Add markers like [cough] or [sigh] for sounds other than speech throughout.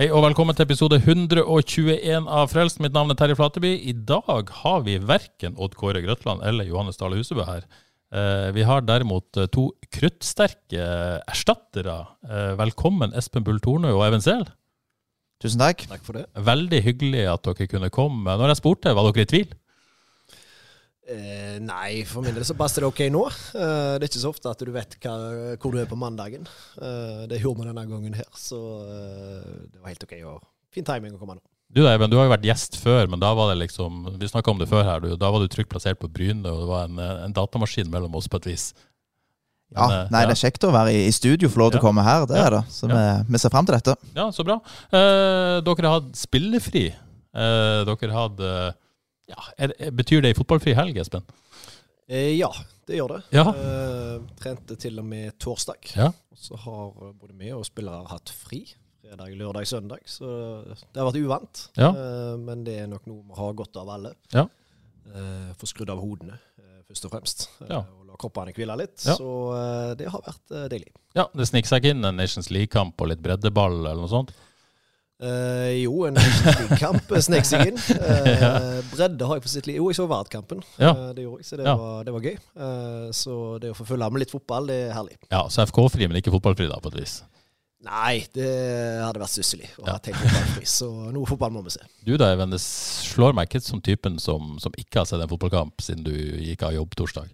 Hei og velkommen til episode 121 av Frelst. Mitt navn er Terje Flateby. I dag har vi verken Odd Kåre Grøtland eller Johannes Dale Husebø her. Eh, vi har derimot eh, to kruttsterke erstattere. Eh, velkommen Espen Bull Tornøy og Even Sehl. Tusen takk. Takk for det. Veldig hyggelig at dere kunne komme. Når jeg spurte, var dere i tvil? Eh, nei, for min del så passer det ok nå. Eh, det er ikke så ofte at du vet hva, hvor du er på mandagen. Eh, det gjorde vi denne gangen her, så eh, det var helt ok. og Fin timing å komme nå. Du da, du har jo vært gjest før, men da var det liksom Vi snakka om det før her. Du, da var du trygt plassert på Bryne, og det var en, en datamaskin mellom oss på et vis. Ja, Men, eh, nei, Det er kjekt å være i, i studio, få lov til Ja. å komme her. Det Ja. er det. Så vi, vi ser fram til dette. Ja, så bra. Eh, dere har hatt spillefri. Eh, dere eh, ja, er, Betyr det ei fotballfri helg, Espen? Eh, ja, det gjør det. Ja. Eh, trente til og med torsdag. Ja. Så har både vi og spillere hatt fri. Fredag, lørdag, søndag. Så det har vært uvant. Ja. Eh, men det er nok noe vi har godt av alle. Ja. Eh, Få skrudd av hodene, eh, først og fremst. Eh, Ja. Og la kroppene hvile litt. Ja. Så det har vært deilig. Ja, Det sniker seg ikke inn en Nations League-kamp og litt breddeball eller noe sånt? Eh, jo, en kamp snek seg inn. Bredde har jeg for sitt liv. Jo, jeg så Vard-kampen. Ja. Uh, det gjorde jeg, så det, Ja. var, det var gøy. Eh, så det å få følge med litt fotball, det er herlig. Ja, Så FK-fri, men ikke fotballfri, da, på et vis. Nei, det hadde vært stusslig å Ja. ha fotballfri, så noe fotball må vi se. Du da, Even, det slår meg ikke som typen som, som ikke har sett en fotballkamp siden du gikk av jobb torsdag.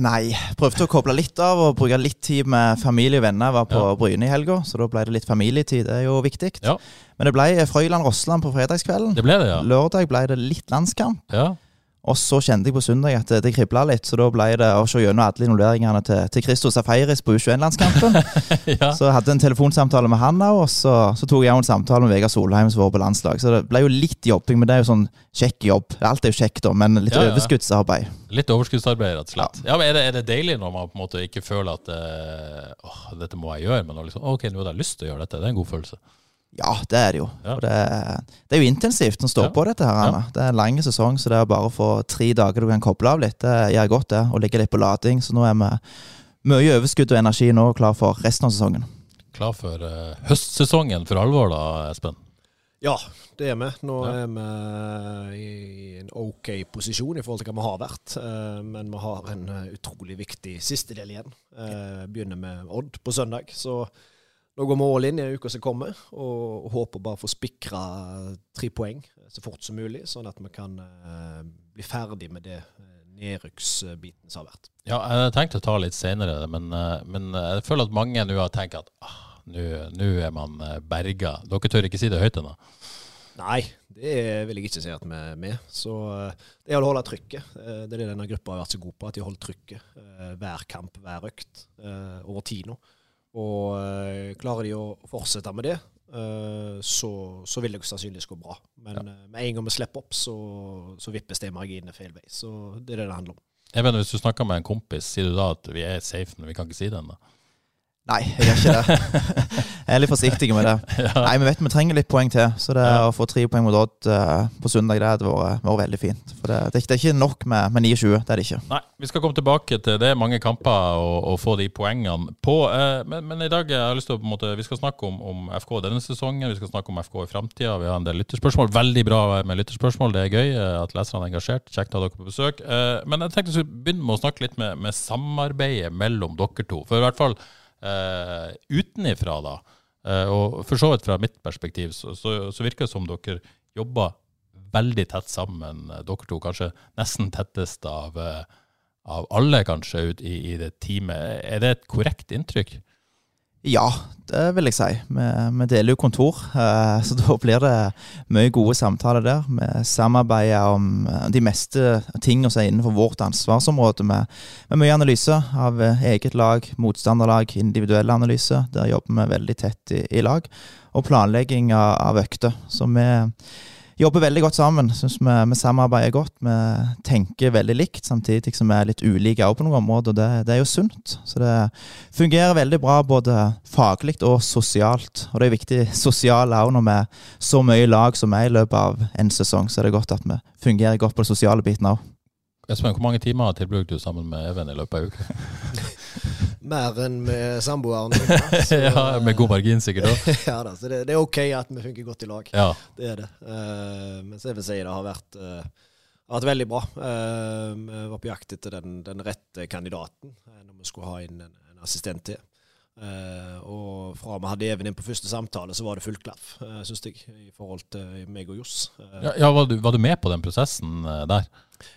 Nei, prøvde å koble litt av og bruke litt tid med familie og venner. Jeg var på Ja. Bryne i helga, så da ble det litt familietid. Det er jo viktig. Ja. Men det ble Frøyland-Rossland på fredagskvelden. Det ble det, ja. Lørdag ble det litt landskamp. Ja, Og så kjente jeg på søndag at det, det kribla litt, så da ble det å se gjennom alle involveringene til, til Christos Safaris på U21-landskampen. [laughs] ja. Så jeg hadde en telefonsamtale med han òg, og så, så tok jeg en samtale med Vegard Solheim, som var på landslag. Så det ble jo litt jobbing, men det er jo sånn kjekk jobb. Alt er jo kjekt, da, men litt Ja, ja. overskuddsarbeid. Litt overskuddsarbeid, rett og slett. Ja, men er det, er det deilig når man på en måte ikke føler at eh, åh, dette må jeg gjøre, men liksom, ok, nå har jeg lyst til å gjøre dette. Det er en god følelse. Ja, det er det jo. Ja. Det, er- det er jo intensivt å står Ja. på dette. her, Anna. Det er en lang sesong, så det er bare å få tre dager du kan koble av litt. Det gjør godt, det. Og ligge litt på lading. Så nå er vi mye overskudd og energi nå og klar for resten av sesongen. Klar for uh, høstsesongen for alvor, da, Espen? Ja, det er vi. Nå Ja. er vi i en OK posisjon i forhold til hva vi har vært. Eh, Men vi har en eh, utrolig viktig siste del igjen. Eh, Begynner med Odd på søndag. Så nå går vi all in i uke som kommer, og håper bare å få spikra tre poeng så fort som mulig, sånn at vi kan eh, bli ferdig med det eh, nedrykksbiten som har vært. Ja, jeg tenkte å ta litt senere, men, eh, men jeg føler at mange nå har tenkt at ah, nå er man berga. Dere tør ikke si det høyt ennå? Nei, det vil jeg ikke si at vi er med. Så det er å holde trykket. Det er det denne gruppa har vært så god på, at de holder trykket hver kamp, hver økt, over tid nå. Og eh, klarer de å fortsette med det, eh, så, så vil det sannsynligvis gå bra. Men ja. med en gang vi slipper opp, så, så vippes de marginene feil vei. Så det er det det handler om. Jeg vet, Hvis du snakker med en kompis, sier du da at vi er safe, men vi kan ikke si det ennå? Nei, jeg gjør ikke det. [laughs] jeg er litt forsiktig med det. Nei, Vi vet vi trenger litt poeng til, så det Ja. å få tre poeng mot Odd uh, på søndag det hadde vært, vært veldig fint. For det, det, ikke- det er ikke nok med, med 29, det er det ikke. Nei, vi skal komme tilbake til det. mange kamper å, å få de poengene på. Uh, men, men i dag jeg har lyst til å på en måte, vi skal snakke om, om FK denne sesongen, vi skal snakke om FK i framtida. Vi har en del lytterspørsmål. Veldig bra med lytterspørsmål. Det er gøy eh, at leserne er engasjert. Kjekt å ha dere på besøk. Uh, men jeg tenkte vi skulle begynne med å snakke litt med, med samarbeidet mellom dere to. For i hvert fall eh, utenifra, da. Eh, og for så vidt fra mitt perspektiv, så, så, så virker det som dere jobber veldig tett sammen, dere to. Kanskje nesten tettest av, eh, av alle, kanskje, ut i, i det teamet. Er det et korrekt inntrykk? Ja, det vil jeg si. Vi, vi deler jo kontor, eh, så [laughs] da blir det mye gode samtaler der. Vi samarbeider om eh, de meste tingene som er innenfor vårt ansvarsområde, med, med mye analyse av eh, eget lag, motstanderlag, individuell analyse. Der jobber vi veldig tett i, i lag. Og planlegging av, av økter. Så vi jobber veldig godt sammen. Syns vi, vi, samarbeider godt. Vi tenker veldig likt, samtidig som vi er litt ulike på noen områder. Det, det er jo sunt. Så det fungerer veldig bra både faglig og sosialt. Og det er viktig sosialt òg når vi er så mye lag som vi er i løpet av en sesong. Så er det godt at vi fungerer godt på den sosiale biten òg. Espen, hvor mange timer tilbrukte du sammen med Even i løpet av uka? [laughs] Mer enn med samboeren. [laughs] ja, med god margin sikkert [laughs] ja da, så det, det, er ok at vi funker godt i lag. Ja. Det er det. Uh, mens jeg vil si det har vært, uh, vært veldig bra. Uh, vi var på jakt etter den, den rette kandidaten når vi skulle ha inn en, en assistent til. Uh, og fra vi hadde Even inn på første samtale, så var det full klaff, uh, syns jeg, i forhold til meg og Johs. Uh, ja, ja var, du, var, du, med på den prosessen der?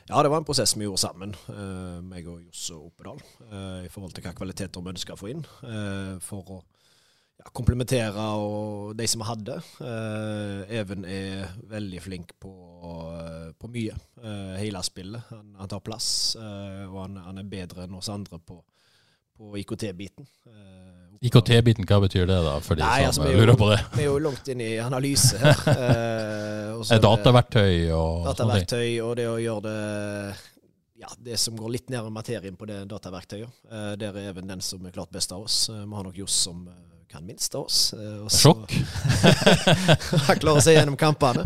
Ja, det var en prosess vi gjorde sammen, uh, meg og Josse Oppedal, uh, i forhold til hva kvaliteter vi ønska å få inn. Uh, for å ja, komplementere de som vi hadde. Even er veldig flink på, på mye. hele spillet. Han, han, tar plass, og han, han, er bedre enn oss andre på, på IKT-biten. IKT-biten, hva betyr det da, for de Nei, som altså, lurer på det? Vi er jo langt inn i analyse her. [laughs] eh, dataverktøy og Dataverktøy og det å gjøre det ja, det som går litt nærmere materien på det dataverktøyet. Eh, der er Even den som er klart best av oss. Eh, vi har nok Johs som kan minst av oss. så, Sjokk! [laughs] Han klarer seg gjennom kampene,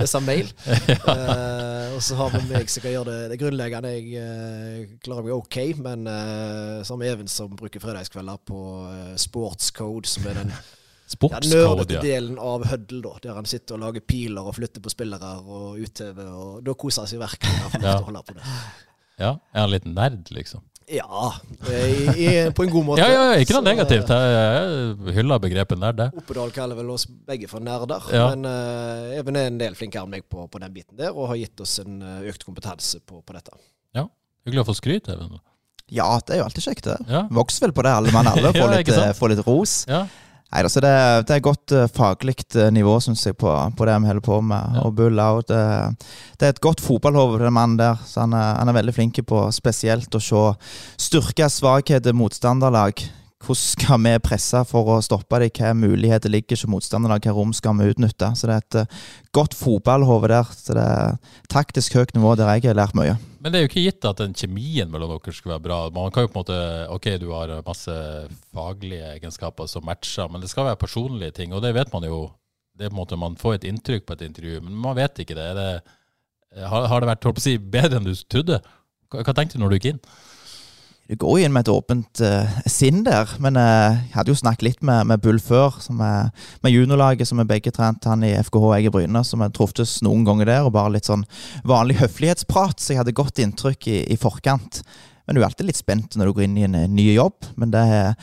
lese mail. [laughs] ja. Uh, og så har vi meg som kan gjøre det, det grunnleggende. Jeg uh, klarer meg OK, men uh, så har vi Even som bruker fredagskvelder på eh, sportscode, som er den ja, nerdete delen av Huddle, da, der han sitter og lager piler og flytter på spillere og utøver. og Da koser han seg virkelig. Ja. ja. Er han liten nerd, liksom? Ja, i, på en god måte. [laughs] ja, ja, Ikke noe negativt. Jeg hyller begrepet nerd. Oppedal kaller vel oss begge for nerder. Ja. Men uh, Even er en del flinkere enn meg på, på, den biten der, og har gitt oss en uh, økt kompetanse på, på, dette. Ja, Hyggelig å få skryt, Even. Ja, det er jo alltid kjekt, det. Ja. Vokser vel på det, alle mann alle. [laughs] Får, litt, uh, får litt ros. Ja. Nei, altså det, det, er godt uh, faglig uh, nivå, syns jeg, på, på, det vi holder på med. Ja. Og Bull out, det, det, er et godt fotballhode, den mannen der. Så han er, han er, veldig flink på spesielt å se styrke, svakheter, motstanderlag. Hvordan skal vi presse for å stoppe dem? Hvilke muligheter ligger ikke motstanderne? Hvilke rom skal vi utnytte? Så det er et uh, godt fotballhode der. Så det er taktisk høyt nivå der jeg har lært mye. Men det er jo ikke gitt at den kjemien mellom dere skulle være bra. Man kan jo på en måte, Ok, du har masse faglige egenskaper som matcher, men det skal være personlige ting. Og det vet man jo. Det er på en måte Man får et inntrykk på et intervju, men man vet ikke det. det har, har, det vært si, bedre enn du trodde? Hva, hva tenkte du når du gikk inn? Du går jo inn med et åpent uh, sinn der, men uh, jeg hadde jo snakket litt med, med Bull før, er, med juniorlaget som er begge trent, han i FKH og jeg i Bryne, som vi troftes noen ganger der, og bare litt sånn vanlig høflighetsprat, så jeg hadde godt inntrykk i, i forkant. Men du er alltid litt spent når du går inn i en ny jobb. Men det har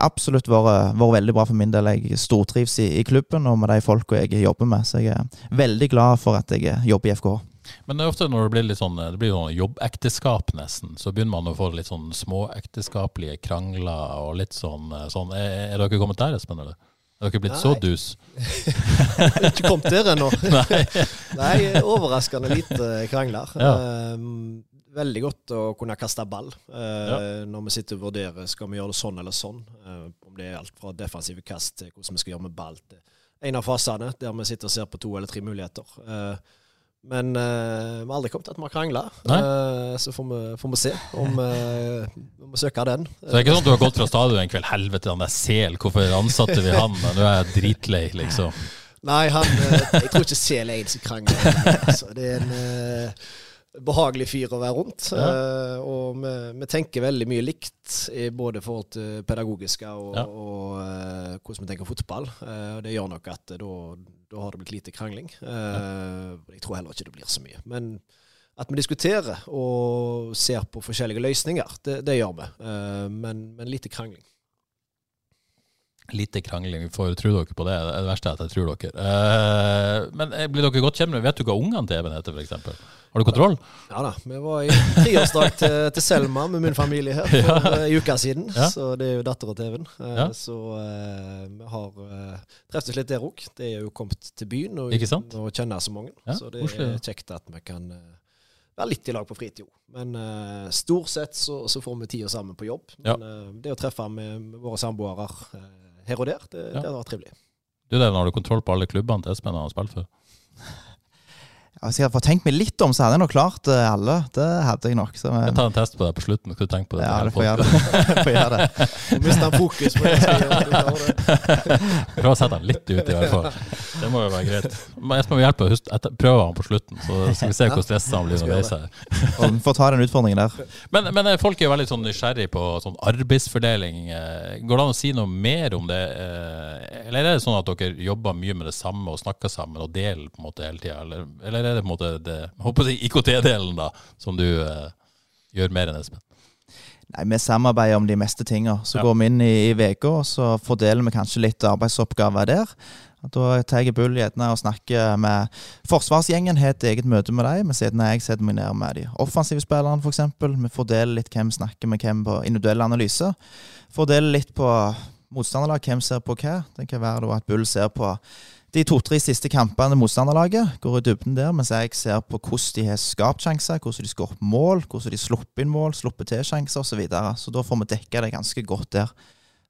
absolutt vært, vært, veldig bra for min del. Jeg stortrives i, i klubben og med de folka jeg jobber med, så jeg er veldig glad for at jeg jobber i FKH. Men det er ofte når det blir litt sånn, det blir sånn jobbekteskap, nesten, så begynner man å få litt sånn småekteskapelige krangler og litt sånn, eh, sånn. Er, er dere kommet der, Espen? eller? Er dere blitt Nei. så dus? [laughs] ikke kommet der ennå. [laughs] Nei. Nei, overraskende lite krangler. Ja. Um, veldig godt å kunne kaste ball uh, ja. når vi sitter og vurderer skal vi gjøre det sånn eller sånn. Uh, om det er alt fra defensive kast til hvordan vi skal gjøre med ball. til en av fasene der vi sitter og ser på to eller tre muligheter. Uh, men uh, vi har aldri kommet til at vi har krangla. Uh, så får vi, får vi, se om, uh, vi søker den. Så det er ikke sånn at du har gått fra stadion en kveld Helvete, han der sel, hvorfor ansatte vi han? Nå er jeg dritlei, liksom. Nei, han, jeg tror ikke sel er en som krangler. Altså. Det er en behagelig fyr å være rundt. Ja. Uh, og vi, vi, tenker veldig mye likt i både forhold til pedagogiske og, ja. og uh, hvordan vi tenker fotball. Uh, og det gjør nok at da, da har det blitt lite krangling. Jeg tror heller ikke det blir så mye. Men at vi diskuterer og ser på forskjellige løsninger, det, det gjør vi. Men, men lite krangling. Lite krangling, vi får tro dere på det. Det verste er at jeg tror dere. Men blir dere godt kjent med Vet du hva ungene til Even heter, f.eks.? Har du kontroll? Ja da. Vi var i treårsdag til, til Selma med min familie her for ja. en uke siden. Ja. Så det er jo dattera til Even. Eh, ja. Så uh, vi har uh, treffes litt der òg. Det er jo kommet til byen og, og kjenner så mange. så det er kjekt at vi kan uh, være litt i lag på fritid. Men uh, stort sett så, så, får vi tida sammen på jobb. Men det å treffe med, med våre samboere her og der. Det, det har vært trivelig. Du der, Har du kontroll på alle klubbene til Espen har spilt for? Hvis jeg hadde tenkt meg litt om, så hadde jeg nok klart uh, alle. Det hadde jeg nok. Så, jeg tar en test på det på slutten. Skal du tenker på det? Ja, det [laughs] får gjøre det. får gjøre det. Mista fokus på det. [laughs] Prøv å sette han litt ut, i hvert fall. Det må jo være greit. Espen må hjelpe å prøve han på slutten, så skal vi se hvor stressa han blir når han vi Får ta den utfordringen der. Men, men, eh, folk er jo veldig sånn nysgjerrig på sånn arbeidsfordeling. Eh, går det an å si noe mer om det? Eller er det sånn at dere jobber mye med det samme og snakker sammen og deler på en måte hele tida? Eller, eller er det på en måte det, håper det IKT-delen da, som du eh, gjør mer enn Espen? Nei, Vi samarbeider om de meste tingene. Så ja. går vi inn i uka, og så fordeler vi kanskje litt arbeidsoppgaver der. Da tar jeg Bull gjerne og snakker med forsvarsgjengen, har et eget møte med dem. Men siden jeg setter meg ned med de offensive spillerne, f.eks. Vi fordeler litt hvem snakker med hvem på individuell analyse. Fordeler litt på motstanderlag, hvem ser på hva. Det kan være at Bull ser på de to-tre siste kampene motstanderlaget går i dybden der, mens jeg ser på hvordan de har skapt sjanser, hvordan de skåret mål, hvordan de slipper inn mål, slipper til sjanser osv. Så, videre. så da får vi dekka det ganske godt der.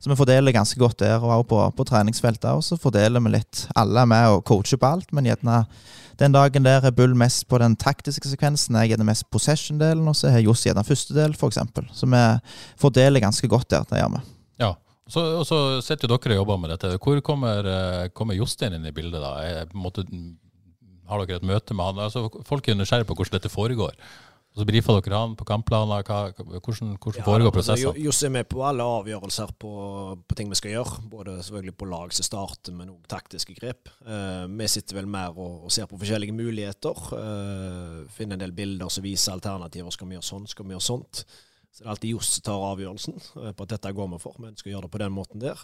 Så vi fordeler ganske godt der, og også på, på treningsfeltet. Og så fordeler vi litt. Alle er med og coacher på alt, men gjerne den dagen der er Bull mest på den taktiske sekvensen. Jeg er den mest possession-delen, og så har Johs gjerne første del, f.eks. Så vi fordeler ganske godt der. Det gjør vi. Ja, så, og så sitter dere og jobber med dette. Hvor kommer, eh, kommer Jostein inn i bildet? da? Er, måte, har dere et møte med han? Altså, folk er nysgjerrige på hvordan dette foregår. Og så brifer dere han på kampplaner. hvordan, hvordan ja, foregår prosessen? prosessene? Joss er med på alle avgjørelser på, på, ting vi skal gjøre. Både selvfølgelig på lag som starter, men òg taktiske grep. Uh, vi sitter vel mer og, og, ser på forskjellige muligheter. Uh, finner en del bilder som viser alternativer. Skal vi gjøre sånn? Skal vi gjøre sånt? Så det er alltid Johs tar avgjørelsen eh, på at dette går vi for. Vi ønsker å gjøre det på den måten der.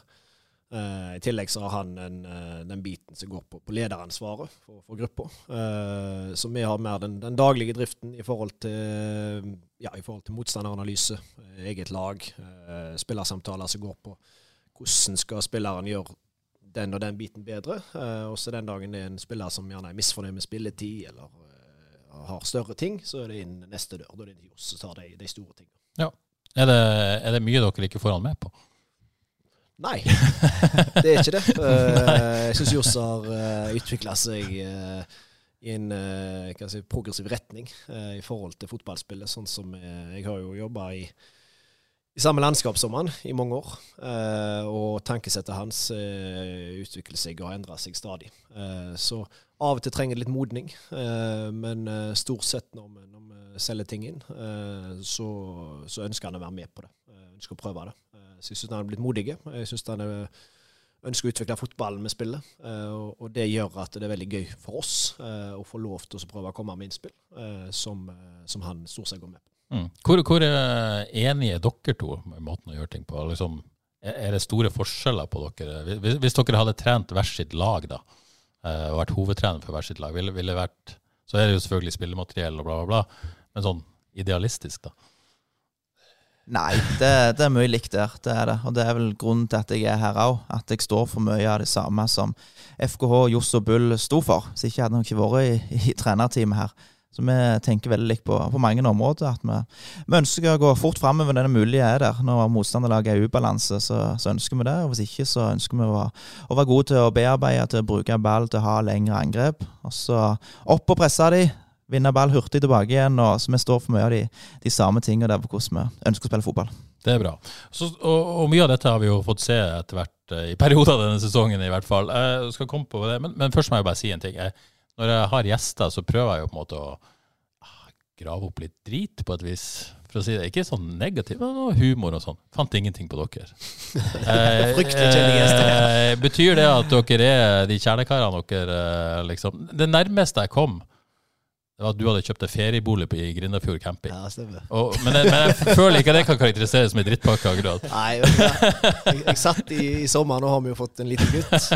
Uh, I tillegg så har han en, uh, den biten som går på, på lederansvaret for, for gruppa. Så vi har mer den, den, daglige driften i forhold til, ja, i forhold til motstanderanalyse, eget lag, spillersamtaler som går på hvordan skal spilleren gjøre den og den biten bedre. og også den dagen det er en spiller som gjerne er misfornøyd med spilletid, eller har større ting, så er det inn neste dør. Da er det Johs som tar de, de store tingene. Ja. Er det, er det mye dere ikke får han med på? Nei, det er ikke det. [laughs] Eh, jeg syns Johs har eh, utvikla seg eh, i en si, progressiv retning i forhold til fotballspillet. Sånn som jeg har jo jobba i, i samme landskap som han i mange år. Og tankesettet hans utvikler seg og har endra seg stadig. Så av og til trenger det litt modning, men stort sett når vi, når vi selger ting inn, eh, så, så, ønsker han å være med på det. Eh, ønsker å prøve det. Eh, så jeg syns han er blitt modig. Jeg syns han ønsker å utvikle fotballen med spillet. Og det gjør at det er veldig gøy for oss å få lov til å prøve å komme med innspill som, som han stort sett går med på. Mm. Hvor, hvor enige er dere to med måten å gjøre ting på? Liksom, er det store forskjeller på dere? Hvis, hvis dere hadde trent hvert sitt lag da, og vært hovedtrener for hvert sitt lag, ville, ville vært så er det jo selvfølgelig spillemateriell og bla, bla, bla. Men sånn idealistisk, da? Nei, det, det, er mye likt der. Det er det. Og det er vel grunnen til at jeg er her òg. At jeg står for mye av det samme som FKH, Johs og Bull sto for. Så ikke hadde jeg ikke vært i, i trenerteamet her. Så vi tenker veldig likt på, på, mange områder. At vi, vi, ønsker å gå fort framover når det mulige er der. Når motstanderlaget er i ubalanse, så, så, ønsker vi det. Og hvis ikke, så ønsker vi å, å være gode til å bearbeide, til å bruke ball, til å ha lengre angrep. Og så opp og presse de vinne ball hurtig tilbake igjen. og så Vi står for mye av de, de samme tingene der på hvordan vi ønsker å spille fotball. Det er bra. Så, og, og, mye av dette har vi jo fått se etter hvert eh, i perioder denne sesongen, i hvert fall. Jeg skal komme på det, men, men først må jeg bare si en ting. Jeg, når jeg har gjester, så prøver jeg jo på en måte å ah, grave opp litt drit, på et vis. For å si det. Ikke sånn negativt, men humor og sånn. Fant ingenting på dere. [laughs] eh, eh, betyr det at dere er de kjernekarene dere eh, liksom Det nærmeste jeg kom Det var at du hadde kjøpt deg feriebolig på- i Grindafjord camping. Ja, stemmer. Og, men, jeg, men jeg føler ikke at det kan karakteriseres som en drittpakke akkurat. [laughs] Nei, jeg, jeg satt i, i sommer, nå har vi jo fått en liten gutt.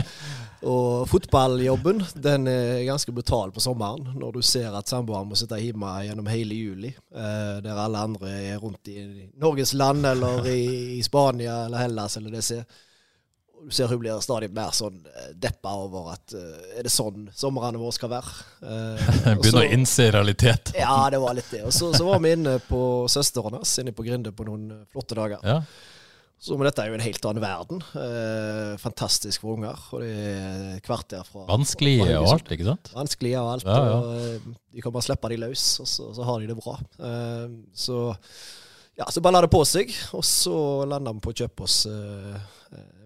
Og fotballjobben den er ganske brutal på sommeren. Når du ser at samboeren må sitte hjemme gjennom hele juli, eh, der alle andre er rundt i Norges land eller i, i Spania eller Hellas eller det ser. Du ser hun blir stadig mer sånn eh, deppa over at eh, er det sånn somrene våre skal være? Eh, [laughs] Begynner så- å innse realitet. [laughs] Ja, det var litt det. Og så, så var vi inne på søsteren hans, inne på Grinde på noen flotte dager. Ja. Så men dette er jo en helt annen verden. Eh, fantastisk for unger. Og det er kvarter fra Vanskelig og alt, ikke sant? Vanskelig og alt. Ja, ja. Og de kan bare slippe de løs, og så, så har de det bra. Eh, så ja, så balla det på seg, og så landa vi på å kjøpe oss eh,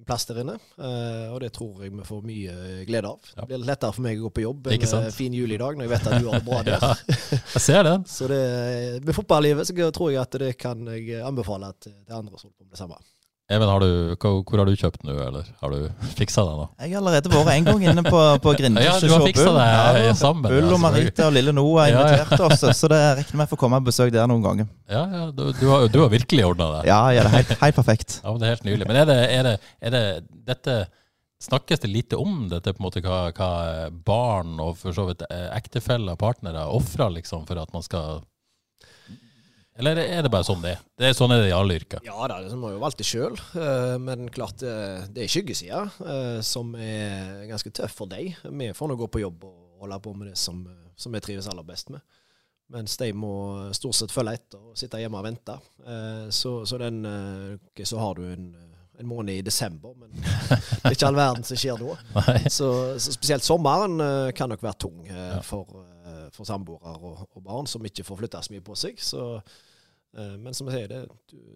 plass der inne. Eh, og det tror jeg vi får mye glede av. Det blir lettere for meg å gå på jobb en eh, fin julidag når jeg vet at du har det bra [laughs] der. Ja, jeg ser det. [laughs] Så det, med fotballivet så tror jeg at det kan jeg anbefale til andre som holder på med det samme. Even, har du, hvor, har du kjøpt nå, eller har du [laughs] fiksa den nå? Jeg har allerede vært en gang inne på, på Grinders [laughs] Ja, du har fiksa Bull. [laughs] det Ja, sammen, Bull ja, og Marita og lille Noah Ja, ja. oss, så det regner med å få komme og besøke der noen ganger. Ja, ja, du, du, har, du har virkelig ordna det. Ja, ja, det er helt, helt perfekt. Ja, men Det er helt nydelig. Men er det, er det, er det dette Snakkes det lite om dette, på en måte, hva, hva barn og for så vidt ektefeller og partnere, ofrer liksom, for at man skal Eller er det bare sånn det er? Det er sånn er det i alle yrker. Ja da, det må jo det sjøl. Men klart det, det er skyggesida eh, som er ganske tøff for deg. Vi får nå gå på jobb og holde på med det som, som vi trives aller best med. Mens de må stort sett følge etter og sitte hjemme og vente. Eh, Så, så, den, eh, så har du en, en måned i desember, men [laughs] det er ikke all verden som skjer da. [laughs] Så, så spesielt sommeren eh, kan nok være tung eh, for, eh, for samboere og, og barn som ikke får flytta så mye på seg. Så, eh, men som jeg sier, det,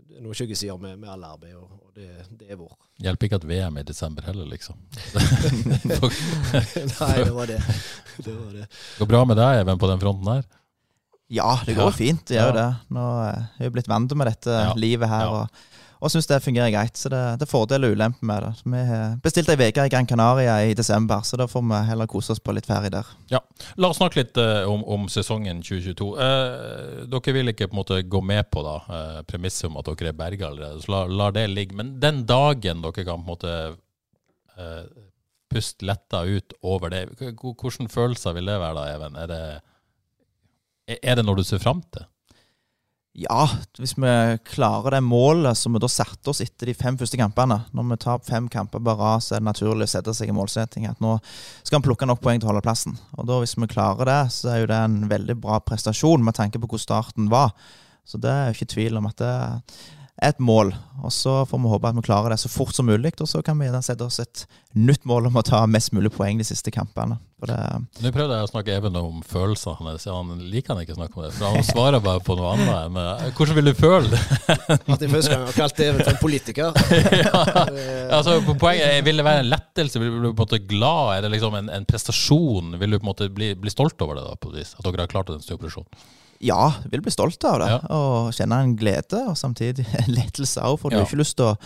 det er noen skyggesider med, med alle arbeid, og, og det, det er vår. Hjelper ikke at VM er i desember heller, liksom. [laughs] Nei, det var det. Det var det. Går bra med deg, Even, på den fronten her? Ja, det går Ja. fint. Det gjør jo Ja. det. Nå eh, er jeg blitt vant med dette Ja. livet her. Ja. og og syns det fungerer greit. Så det, det er fordeler og ulemper med det. Vi bestilte bestilt ei uke i Gran Canaria i desember, så da får vi heller kose oss på litt ferie der. Ja. La oss snakke litt uh, om, om sesongen 2022. Uh, dere vil ikke på en måte gå med på da, uh, premisset om at dere er berga allerede, så la, la det ligge. Men den dagen dere kan på en måte uh, puste letta ut over det, hvilke følelser vil det være da, Even? Er det, er- det når du ser fram til? Ja, hvis vi klarer det målet som vi da satte oss etter de fem første kampene Når vi tar fem kamper på rad, så er det naturlig å sette seg i målsetting at nå skal vi plukke nok poeng til å holde plassen. Og da Hvis vi klarer det, så er jo det en veldig bra prestasjon med tanke på hvor starten var. Så det er jo ikke tvil om at det et mål. Og så får vi håpe at vi klarer det så fort som mulig. Og så kan vi sette oss et nytt mål om å ta mest mulig poeng de siste kampene. Nå prøvde jeg å snakke Even om følelsene hans, ja, han liker han ikke å snakke om det. For han svarer bare på noe annet. Men eh, hvordan vil du føle det? At jeg først gang har kalt Even for en politiker. [laughs] ja, altså, poenget er, Vil det være en lettelse? Vil du bli på en måte glad? Er det liksom en, en prestasjon? Vil du på en måte bli, bli stolt over det? da, på et vis? At dere har klart en snuoperasjon? Ja, vil bli stolt av det. Ja. Og kjenne en glede, og samtidig [laughs] en lettelse òg. For du Ja. har ikke lyst til å,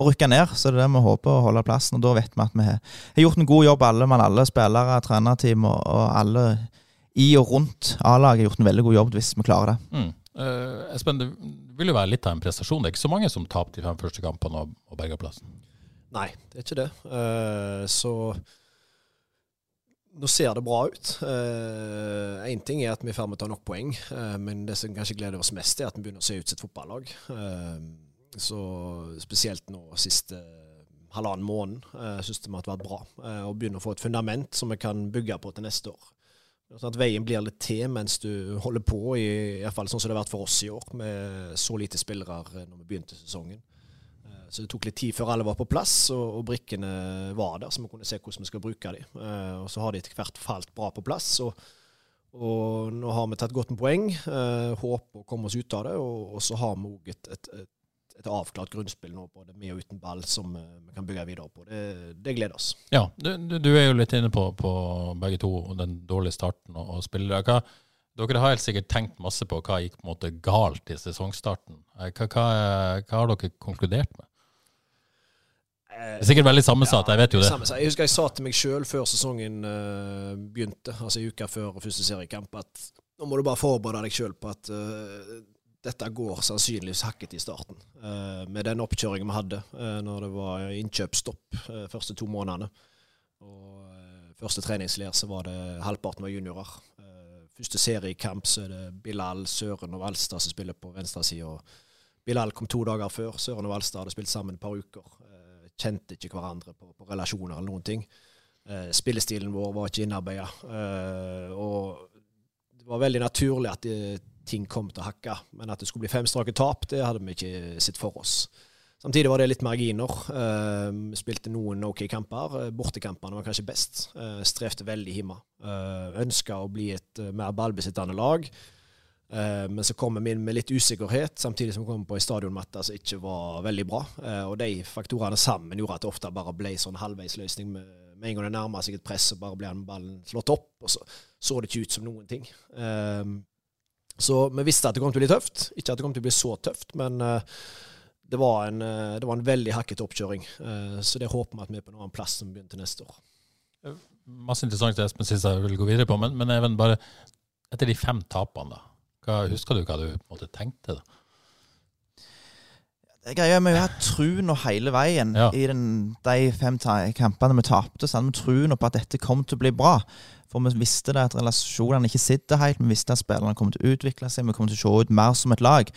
å rykke ned. Så det er det vi håper å holde plassen. Og da vet vi at vi har, har gjort en god jobb, alle mann, alle spillere, trenerteam og, og alle i og rundt A-laget har gjort en veldig god jobb hvis vi klarer det. Mm. Uh, Espen, det vil jo være litt av en prestasjon. Det er ikke så mange som tapte de fem første kampene og, og berga plassen. Nei, det er ikke det. Uh, så nå ser det bra ut. Én ting er at vi er i ferd med å ta nok poeng, eh, men det som kanskje gleder oss mest, er at vi begynner å se ut sitt fotballag. Eh, så spesielt nå siste halvannen måned uh, syns det har vært bra. eh, og begynner å få et fundament som vi kan bygge på til neste år. Sånn at veien blir litt til mens du holder på, i, i hvert fall sånn som det har vært for oss i år, med så lite spillere eh, når vi begynte sesongen. Så det tok litt tid før alle var på plass, og, og brikkene var der, så vi kunne se hvordan vi skal bruke dem. Eh, og så har de etter hvert falt bra på plass. Og, og nå har vi tatt godt med poeng. Eh, håper å komme oss ut av det. Og, og så har vi òg et, et, et, et avklart grunnspill nå, både med og uten ball, som eh, vi kan bygge videre på. Det, det gleder oss. Ja, du, du, er jo litt inne på, på begge to den dårlige starten og, og spillere. Dere har helt sikkert tenkt masse på hva gikk på en måte galt i sesongstarten. Eh, Hva, hva, hva har dere konkludert med? Det er sikkert veldig sammensatt, jeg vet jo det. Sammensatt. Jeg husker jeg sa til meg sjøl før sesongen uh, begynte, altså i uka før første seriekamp, at nå må du bare forberede deg sjøl på at uh, dette går sannsynligvis hakket i starten. Uh, med den oppkjøringen vi hadde når det var innkjøpsstopp uh, første to månedene. Og første treningsleir så var det halvparten var juniorer. første seriekamp så er det Bilal, Søren og Alstad som spiller på venstresida. Bilal kom to dager før. Søren og Alstad hadde spilt sammen et par uker. Eh, kjente ikke hverandre på, på relasjoner eller noen ting. Eh, spillestilen vår var ikke innarbeida. Eh, og det var veldig naturlig at det, ting kom til å hakke. Men at det skulle bli fem strake tap, det hadde vi ikke sett for oss. Samtidig var det litt marginer. Vi spilte noen OK kamper. Bortekampene var kanskje best. Strevde veldig hjemme. Ønska å bli et mer ballbesittende lag. Uh, men så kommer vi inn med litt usikkerhet, samtidig som vi kommer på ei stadionmatte som ikke var veldig bra. Uh, og de faktorene sammen gjorde at det ofte bare ble sånn halvveisløsning. Med, med en gang det nærma seg et press, så bare ble ballen slått opp, og så så det ikke ut som noen ting. Uh, så vi visste at det kom til å bli tøft. Ikke at det kom til å bli så tøft, men det var, en, det, var en, veldig hakkete oppkjøring. så det håper vi at vi er på en annen plass som begynner til neste år. Masse interessant Espen syns jeg vil gå videre på, men, men even bare etter de fem tapene, da. Hva, husker du hva du måte, tenkte? da? Det greia med å ha troen hele veien ja. i den, de fem kampene vi tapte. Så hadde vi troen på at dette kom til å bli bra. For vi visste det at relasjonene ikke sitter helt. Vi visste at spillerne kom til å utvikle seg. Vi kom til å se ut mer som et lag.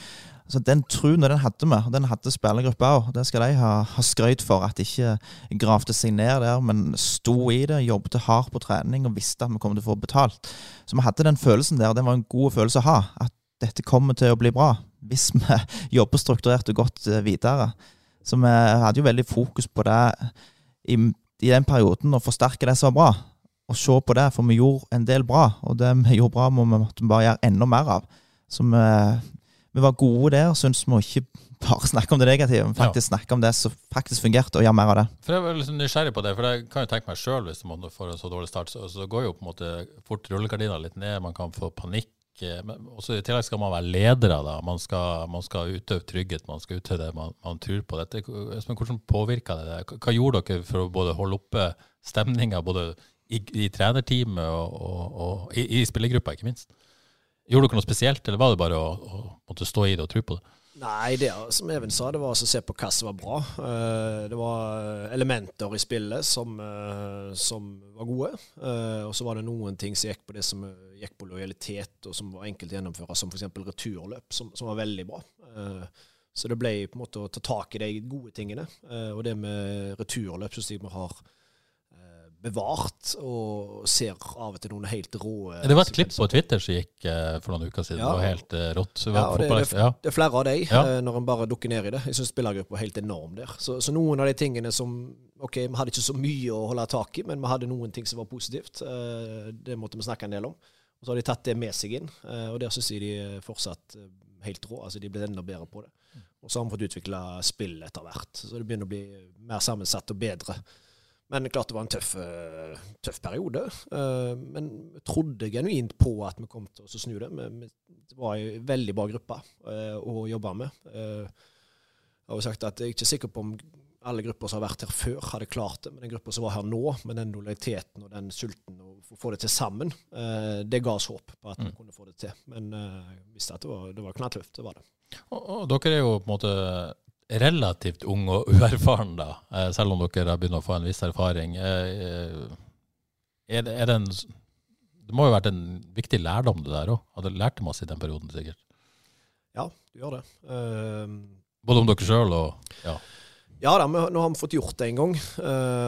Så Den troen den hadde vi, og den hadde spillergruppa òg. Det skal de ha, ha skryt for. At de ikke gravde seg ned der, men sto i det, jobbet hardt på trening og visste at vi kom til å få betalt. Så vi hadde den følelsen der. Den var en god følelse å ha. At dette kommer til å bli bra. Hvis vi [laughs] jobber strukturert og godt eh, videre. Så vi hadde jo veldig fokus på det i, i den perioden, å forsterke det som var bra. Og se på det, for vi gjorde en del bra. Og det vi gjorde bra, må vi bare gjøre enda mer av. Så vi vi var gode der, syns vi ikke bare snakke om det negative, men faktisk ja. snakke om det som faktisk fungerte, og gjøre mer av det. For Jeg var litt nysgjerrig på det, for jeg kan jo tenke meg sjøl, hvis man får en så dårlig start, så, så går jo på en måte fort rullegardina litt ned, man kan få panikk. Eh, men også I tillegg skal man være ledere. da, Man skal, man skal utøve trygghet, man skal utøve det man, man tror på. dette. Men hvordan påvirka det det? Hva gjorde dere for å både holde oppe stemninga både i, i trenerteamet og, og, og i, i spillergruppa, ikke minst? Gjorde dere noe spesielt, eller var det bare å, å måtte stå i det og tro på det? Nei, det som Even sa, det var å se på hva som var bra. Eh, det var elementer i spillet som, eh, som var gode. Eh, og så var det noen ting som gikk på det som gikk på lojalitet, og som var enkelt å gjennomføre, som f.eks. returløp, som, som, var veldig bra. Så det ble på en måte å ta tak i de gode tingene. Og det med returløp syns jeg vi har bevart, og ser av og til noen helt rå Det var et klipp på Twitter som gikk uh, for noen uker siden. Ja. Det var helt uh, rått. Ja, det, det, det, er flere av de, ja. når en bare dukker ned i det. Jeg syns spillergruppa er helt enorm der. Så, så, noen av de tingene som Ok, vi hadde ikke så mye å holde tak i, men vi hadde noen ting som var positivt. det måtte vi snakke en del om. Og så har de tatt det med seg inn, og der syns jeg de er fortsatt helt rå. Altså, de er blitt enda bedre på det. Og så har vi fått utvikla spill etter hvert. Så det begynner å bli mer sammensatt og bedre. Men klart det var en tøff, eh, tøff periode. Eh, men vi trodde genuint på at vi kom til å snu det. Det var ei veldig bra gruppe eh, å jobbe med. Jeg har jo sagt at jeg er ikke sikker på om alle grupper som har vært her før, hadde klart det. Men den gruppa som var her nå, med den lojaliteten og den sulten å få det til sammen, det ga oss håp på at vi mm. kunne få det til. Men jeg visste at det var, det var knalltøft. Det var det. Og, og, dere er jo på en måte relativt ung og uerfaren, da, eh, selv om dere har begynt å få en viss erfaring. Eh, eh, er det, er det, en, det må jo ha vært en viktig lærdom, det der òg? Hadde lært masse i den perioden, sikkert? Ja, du gjør det. Uh, Både om dere sjøl og ja. Ja da, nå har vi fått gjort det en gang,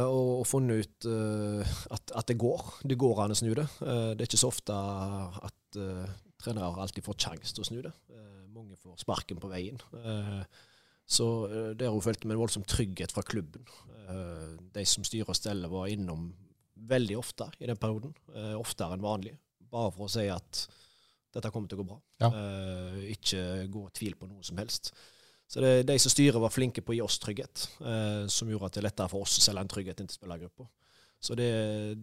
og, funnet ut at, at, det går. Det går an å snu det. det er ikke så ofte at trenere alltid får sjanse til å snu det. mange får sparken på veien. Uh, så der det har hun følt med en voldsom trygghet fra klubben. Uh, de som styrer og steller, var innom veldig ofte i den perioden. Uh, oftere enn vanlig. Bare for å si at dette kommer til å gå bra. Ja. ikke gå tvil på noe som helst. Så det, de som styrer, var flinke på å gi oss trygghet, som gjorde at det er lettere for oss å selge en trygghet inn til spillergruppa. Så det,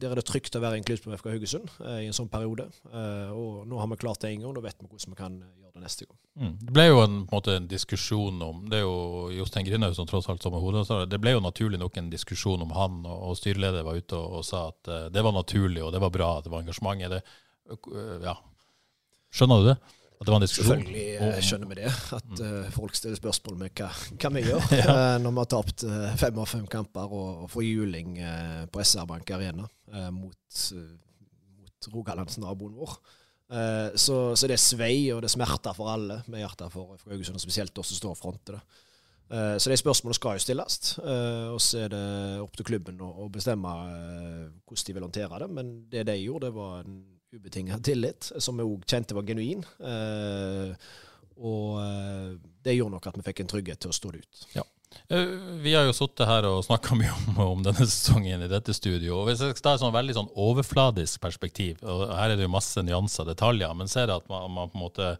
der er det trygt å være en klubb som FK Haugesund eh, i en sånn periode. Eh, og nå har vi klart det en gang, da vet vi hvordan vi kan eh, gjøre det neste gang. Mm. Det ble jo en, en, måte, en diskusjon om Det er jo Jostein Grindhaug som tross alt som er hovedansvarlig. Det ble jo naturlig nok en diskusjon om han, og, og styreleder var ute og, og sa at uh, det var naturlig, og det var bra at det var engasjement. Det, uh, ja. Skjønner du det? At det var en diskusjon? Selvfølgelig skjønner vi det. At mm. folk stiller spørsmål med hva, hva vi gjør [laughs] ja. når vi har tapt fem av fem kamper og, og får juling på SR Bank Arena mot, mot Rogalandsnaboen vår. Eh, så, så, det er svei, og det er smerter for alle med hjertet for, for Haugesund, spesielt oss som står og fronter det. Eh, så de spørsmålene skal jo stilles, eh, og så er det opp til klubben å, bestemme hvordan de vil håndtere det. Men det de gjorde, det var en ubetinget tillit, som vi òg kjente var genuin. Og det gjorde nok at vi fikk en trygghet til å stå det ut. Ja. Eh, vi har jo sittet her og snakka [laughs] mye om, om, denne sesongen i dette studio. og Hvis jeg skal ta et sånn veldig sånn overfladisk perspektiv, og her er det jo masse nyanser og detaljer, men ser at man, man, på en måte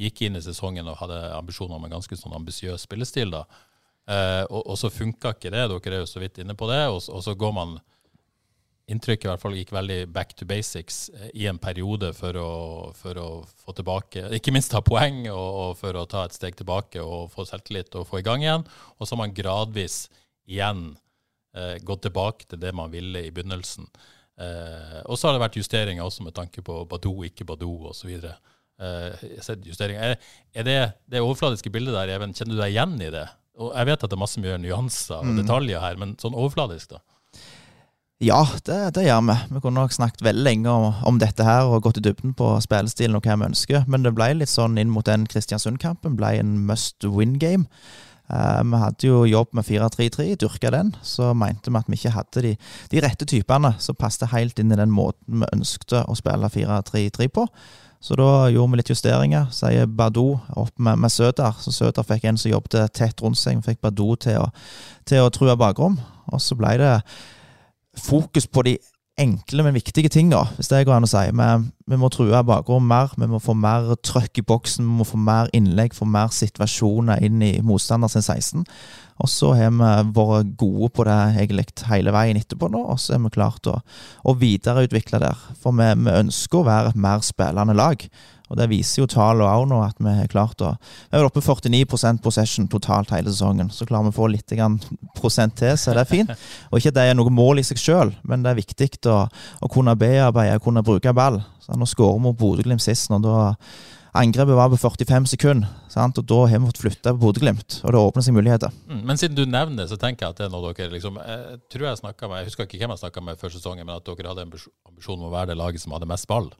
gikk inn i sesongen og hadde ambisjoner om en ganske sånn ambisiøs spillestil, da. Eh, og, og, så funka ikke det, dere er jo så vidt inne på det, og, og så går man inntrykket i hvert fall gikk veldig back to basics eh, i en periode for å, for å få tilbake Ikke minst ta poeng, og, og, for å ta et steg tilbake og få selvtillit og få i gang igjen. Og så har man gradvis igjen eh, gått tilbake til det man ville i begynnelsen. Eh, og så har det vært justeringer også med tanke på Badou, ikke Badou osv. Eh, er, er det det overfladiske bildet der, Even, kjenner du deg igjen i det? Og jeg vet at det er masse mye nyanser og mm. detaljer her, men sånn overfladisk, da? Ja, det, det, gjør vi. Vi kunne nok snakket veldig lenge om, om, dette her og gått i dybden på spillestilen og hva vi ønsker, men det ble litt sånn inn mot den Kristiansund-kampen. ble en must win game. Uh, vi hadde jo jobb med 4-3-3, dyrka den. Så mente vi at vi ikke hadde de, de rette typene som passet helt inn i den måten vi ønskte å spille 4-3-3 på. Så da gjorde vi litt justeringer. Sier Badou opp med, med Søder. Så Søder fikk en som jobbet tett rundt seg. Vi fikk Badou til å, å true bakrom. Og så ble det fokus på de enkle, men viktige tinga, hvis det går an å si. Vi, vi må true bakrom mer, vi må få mer trøkk i boksen, vi må få mer innlegg, få mer situasjoner inn i motstanderen sin 16. Og så har vi vært gode på det egentlig hele veien etterpå nå, og så er vi klart å, å videreutvikle der. For vi, vi ønsker å være et mer spillende lag. Og Det viser jo tallene òg nå, at vi har klart å Vi er oppe 49% possession totalt hele sesongen. Så klarer vi å få litt prosent til, så det er fint. Og ikke at det er noe mål i seg sjøl, men det er viktig å, å kunne bearbeide, kunne bruke ball. Så Nå skårer vi mot Bodø-Glimt sist, og da Angrepet var på 45 sekunder, sant? og da har vi fått flytta på Bodø-Glimt. Og det åpner seg muligheter. Mm, men siden du nevner det, så tenker jeg at det er noe dere liksom Jeg tror jeg snakka med Jeg husker ikke hvem jeg snakka med før sesongen, men at dere hadde en ambisjon om å være det laget som hadde mest ball.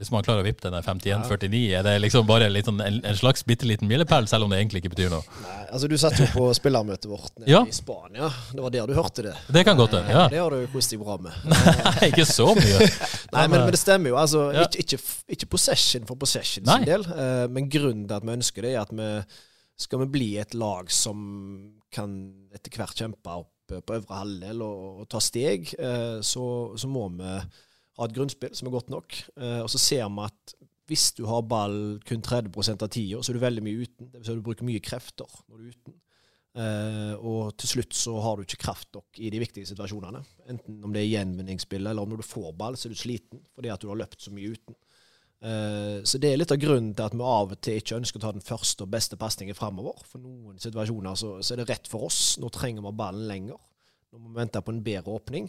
Hvis man klarer å vippe den 51-49, er det liksom bare sånn, en, en, slags bitte liten milepæl, selv om det egentlig ikke betyr noe? Nei, altså Du satt jo på [laughs] spillermøtet vårt nede ja. i Spania. Det var der du hørte det. Det kan godt hende, ja. Det har du kost deg bra med. [laughs] Nei, ikke så mye. [laughs] Nei, men, men, det stemmer jo. altså ja. ikke, ikke, ikke, possession for possession sin del, uh, men grunnen til at vi ønsker det, er at vi skal vi bli et lag som kan etter hvert kjempe opp på øvre halvdel og, og, ta steg, uh, så, så må vi ha et grunnspill som er godt nok. Eh, og så ser vi at hvis du har ball kun 30 av tida, så er du veldig mye uten. Det vil si at du bruker mye krefter når du er uten. Uh, og til slutt så har du ikke kraft nok i de viktige situasjonene. Enten om det er gjenvinningsspill, eller om når du får ball, så er du sliten fordi at du har løpt så mye uten. Uh, så det er litt av grunnen til at vi av og til ikke ønsker å ta den første og beste pasningen framover. For noen situasjoner så, så, er det rett for oss. Nå trenger vi ballen lenger. Nå må vi vente på en bedre åpning.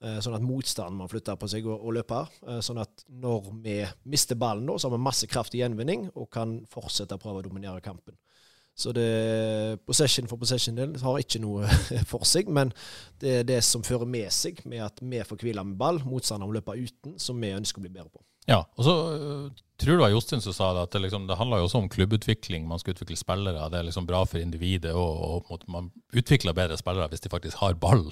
Eh, sånn at motstanden må flytte på seg og, og løpe. Eh, sånn at når vi mister ballen, da, så har vi masse kraft i gjenvinning og kan fortsette å prøve å dominere kampen. Så det, possession for possession del har ikke noe [laughs] for seg, men det er det som fører med seg med at vi får hvile med ball, motstanderen må løpe uten, som vi ønsker å bli bedre på. Ja, og så uh, tror du det var Jostein som sa det, at det, liksom, det handler jo også om klubbutvikling. Man skal utvikle spillere. Det er liksom bra for individet, og, og man utvikler bedre spillere hvis de faktisk har ball,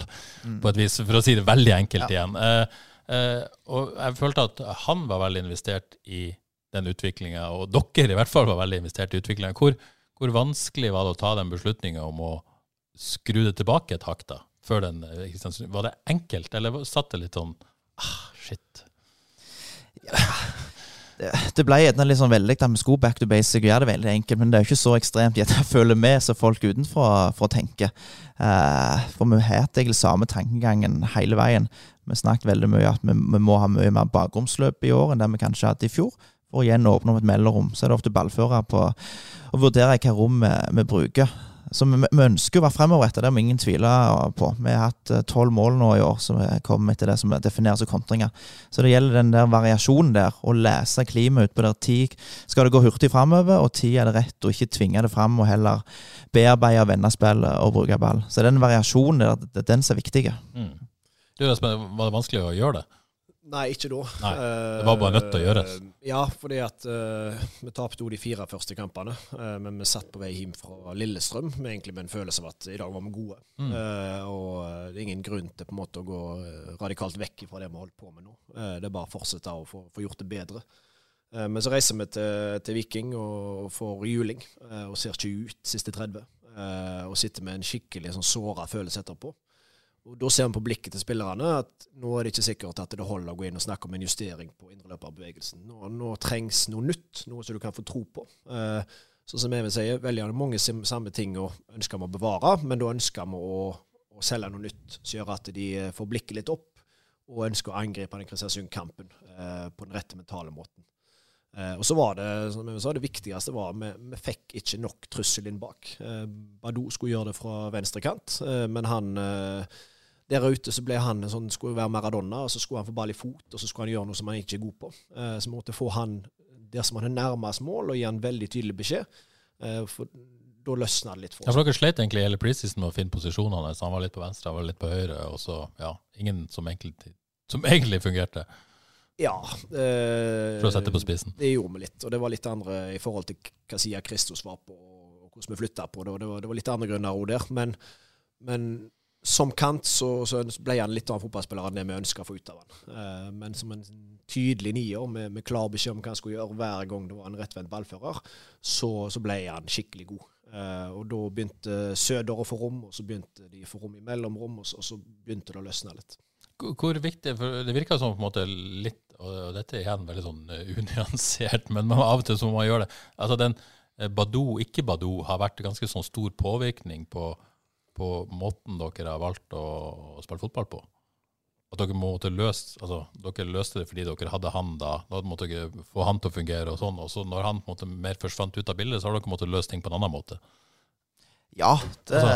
mm. på et vis, for å si det veldig enkelt ja. igjen. Eh, eh, og jeg følte at han var veldig investert i den utviklinga, og dere i hvert fall var veldig investert i utviklinga. Hvor, hvor, vanskelig var det å ta den beslutninga om å skru det tilbake et hakk, da? Før den, var det enkelt, eller satt det litt sånn ah, shit? Det, det ble gjerne litt sånn veldig at vi skulle back to basic og gjøre det veldig enkelt, men det er jo ikke så ekstremt jeg føler med som folk utenfor for å tenke. Eh, for vi har egentlig samme tankegangen hele veien. Vi snakket veldig mye at vi, vi må ha mye mer bakromsløp i år enn det vi kanskje hadde i fjor. For å igjen åpne opp et mellomrom. Så er det ofte ballfører på å vurdere hva rom vi, vi bruker. Så vi, vi ønsker å være fremoverrettet, det må ingen tvile på. Vi har hatt eh, tolv mål nå i år som kommer etter det som defineres som kontringer. Så det gjelder den der variasjonen der, å lese klimaet utpå der. Tid skal det gå hurtig fremover, og tid er det rett, og ikke tvinge det frem, og heller bearbeide vende og bruke ball. Så den variasjonen der, det er den som er viktig. Mm. Du, var det vanskelig å gjøre det? Nei, ikke da. Nei, Det var bare nødt til å gjøres? Uh, ja, fordi at uh, vi tapte jo de fire første kampene. Uh, men vi satt på vei hjem fra Lillestrøm med egentlig med en følelse av at i dag var vi gode. Mm. og det er ingen grunn til på en måte å gå radikalt vekk fra det vi holdt på med nå. det er bare å fortsette å få, få gjort det bedre. men så reiser vi til, til Viking og får juling, og ser ikke ut siste 30. og sitter med en skikkelig sånn såra følelse etterpå. Og Da ser vi på blikket til spillerne at nå er det ikke sikkert at det holder å gå inn og snakke om en justering på indreløperbevegelsen. Nå, nå trengs noe nytt, noe som du kan få tro på. Eh, så som Even sier, velger mange samme ting og ønsker vi å bevare, men da ønsker vi å, å selge noe nytt som gjør at de eh, får blikket litt opp, og ønsker å angripe den Kristiansund-kampen eh, på den rette mentale måten. Eh, og så var det som jeg sa, det viktigste var vi, vi fikk ikke nok trussel inn bak. Eh, Badou skulle gjøre det fra venstre kant, eh, men han der ute så ble han sånn, skulle være Maradona, og så skulle han få ball i fot, og så skulle han gjøre noe som han ikke er god på. Eh, så måtte få han der som han er nærmest mål, og gi han veldig tydelig beskjed. Eh, for da løsna det litt for oss. Ja, for Dere slet egentlig hele preseason med å finne posisjonene. så Han var litt på venstre, han var litt på høyre, og så ja, ingen som egentlig, som [laughs] egentlig fungerte. Ja. Eh, for å sette på spissen? Det gjorde vi litt. Og det var litt andre i forhold til hva sida Kristus var på, og hvordan vi flytta på det. og Det var, det var litt andre grunner òg der. Men, men som kant så, så, ble han litt av en fotballspiller enn det vi ønska å få ut av han. Uh, men som en tydelig nier med, med klar beskjed om hva han skulle gjøre hver gang det var en rettvendt ballfører, så, så, ble han skikkelig god. Uh, og da begynte Søder å få rom, og så begynte de å få rom i mellomrom, og og så begynte det å løsne litt. Hvor viktig, for Det virker som på en måte litt, og dette er igjen veldig sånn eh, unyansert, men av og til så må man gjøre det. Altså den Badou, ikke Badou, har vært ganske sånn stor påvirkning på på måten dere har valgt å, å spille fotball på? At dere måtte løse, altså, dere løste det fordi dere hadde han da. Da måtte dere få han til å fungere. og sånn, og så Når han måte, mer forsvant ut av bildet, så har dere måttet løse ting på en annen måte. Ja, det, altså,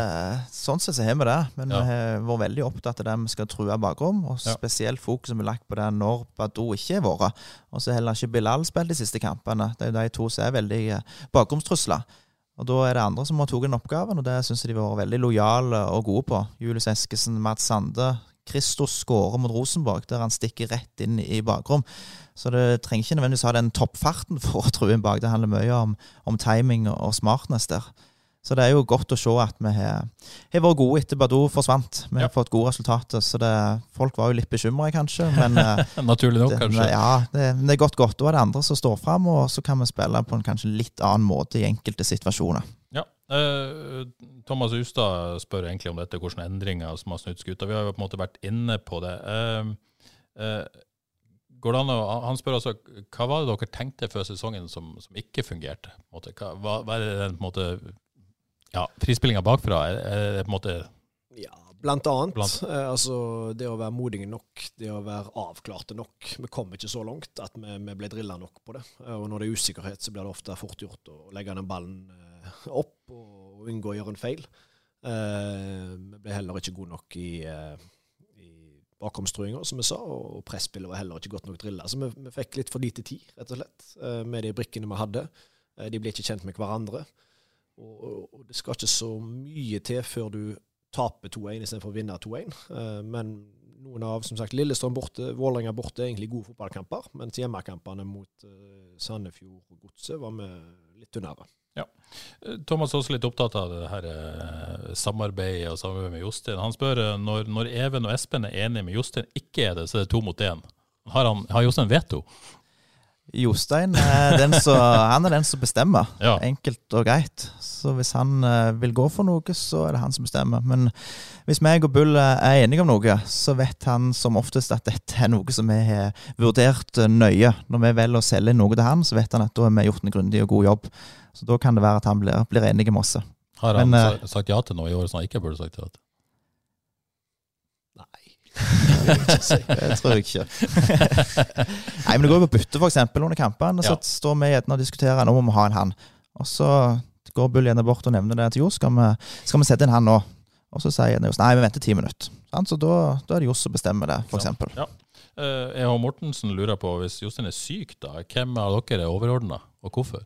sånn sett så har vi det. Men ja. vi har vært veldig opptatt av det vi skal true bakrom. Og spesielt fokuset vi har lagt på det når Badou ikke har vært. Og så heller ikke Bilal spilt de siste kampene. Det er jo de to som er veldig eh, bakromstrusler. Og Da er det andre som har tatt den oppgaven, og det syns jeg de var veldig lojale og gode på. Julius Eskesen, Mads Sande. Kristos skårer mot Rosenborg, der han stikker rett inn i bakrom. Så det trenger ikke nødvendigvis ha den toppfarten for å [laughs] true inn bak. Det handler mye om, om timing og smartness der. Så det er jo godt å se at vi har, har vært gode etter Badou forsvant. Vi har fått gode resultater. Så det, folk var jo litt bekymra, kanskje. Men eh, [laughs] Naturlig nok, det, kanskje. Ja, det, det, er godt godt. Da er det andre som står fram, og så kan vi spille på en kanskje litt annen måte i enkelte situasjoner. Ja. Eh, Thomas Ustad spør egentlig om dette, hvilke endringer som har snudd skuta. Vi har jo på en måte vært inne på det. Eh, eh, går det an å, han spør altså, Hva var det dere tenkte før sesongen som, som ikke fungerte? Hva, hva er det den på en måte ja, Frispillinga bakfra er, er på en måte Ja, blant annet. Blant. Eh, altså, det å være modige nok, det å være avklarte nok. Vi kom ikke så langt at vi, vi ble drilla nok på det. Eh, og når det er usikkerhet, så blir det ofte fort gjort å legge den ballen eh, opp og unngå å gjøre en feil. Eh, vi ble heller ikke gode nok i, eh, i bakomstruinga, som vi sa, og presspillet var heller ikke godt nok drilla. Så vi, vi, fikk litt for lite tid, rett og slett, eh, med de brikkene vi hadde. de ble ikke kjent med hverandre. Og, og, det skal ikke så mye til før du taper 2-1 istedenfor å vinne 2-1. Uh, eh, men noen av som sagt, Lillestrøm borte, Vålerenga borte er egentlig gode fotballkamper. Mens hjemmekampene mot uh, Sandefjord og Godset var vi litt unnere. Ja. Eh, Thomas er også litt opptatt av det her eh, samarbeidet og samarbeidet med Jostein. Han spør når, når Even og Espen er enige med Jostein ikke er det, så er det to mot én. Har, han, har Jostein veto? Jostein er den som, [laughs] han er den som bestemmer. Ja. Enkelt og greit. Så hvis han eh, vil gå for noe, så er det han som bestemmer. Men hvis meg og Bull er enige om noe, så vet han som oftest at dette er noe som vi har vurdert nøye. Når vi velger å selge noe til han, så vet han at da har vi gjort en grundig og god jobb. Så da kan det være at han blir, blir enig med oss. Har han Men, eh, sagt ja til noe i år som han ikke burde sagt ja til? Det tror jeg ikke. [laughs] Nei, men det går jo på bytte, eksempel, under kampene. Så Ja. står vi gjerne og diskuterer nå må vi ha en han. Og så går Bull gjerne bort og nevner det til Johs. Skal, skal vi sette inn han nå? Og så sier Johs nei, vi venter ti minutter. Så da, da er det Johs som bestemmer det, eksempel. Ja. E.H. Mortensen lurer på, hvis Jostein er syk, da, hvem av dere er overordna, og hvorfor?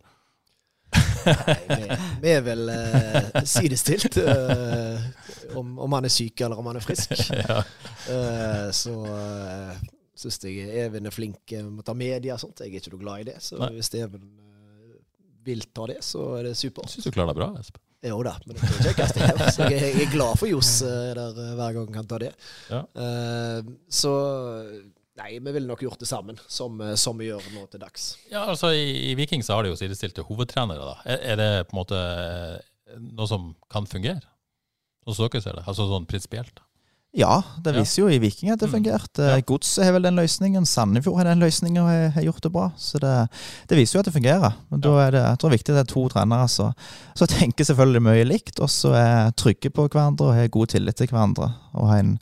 Nei, vi, er vel eh, sidestilt. eh, om, om han er syk eller om han er frisk. [laughs] Ja. Eh, så uh, syns jeg Even er flink eh, med å ta media og sånt. Jeg er ikke noe glad i det. Så Nei. hvis Even eh, vil ta det, så er det supert. Syns du klarer deg bra, Espen. Jo da, men det er jeg, jeg er glad for Johs eh, der eh, hver gang han kan ta det. Ja. Eh, så Nei, vi ville nok gjort det sammen, som, eh, som vi gjør nå til dags. Ja, altså I, i Viking så har de jo sidestilte hovedtrenere. da. Er, er det på en måte eh, noe som kan fungere? Sånn som dere ser det? Altså sånn prinsipielt? Ja, det Ja. viser jo i Viking at det Mm. fungerte. Ja. Godset har vel den løsningen. Sandefjord har den løsningen og har- har gjort det bra. Så det, det viser jo at det fungerer. Men da er det, jeg tror det er viktig at det er to trenere som som tenker selvfølgelig mye likt, og så er trygge på hverandre og har god tillit til hverandre. Og har en,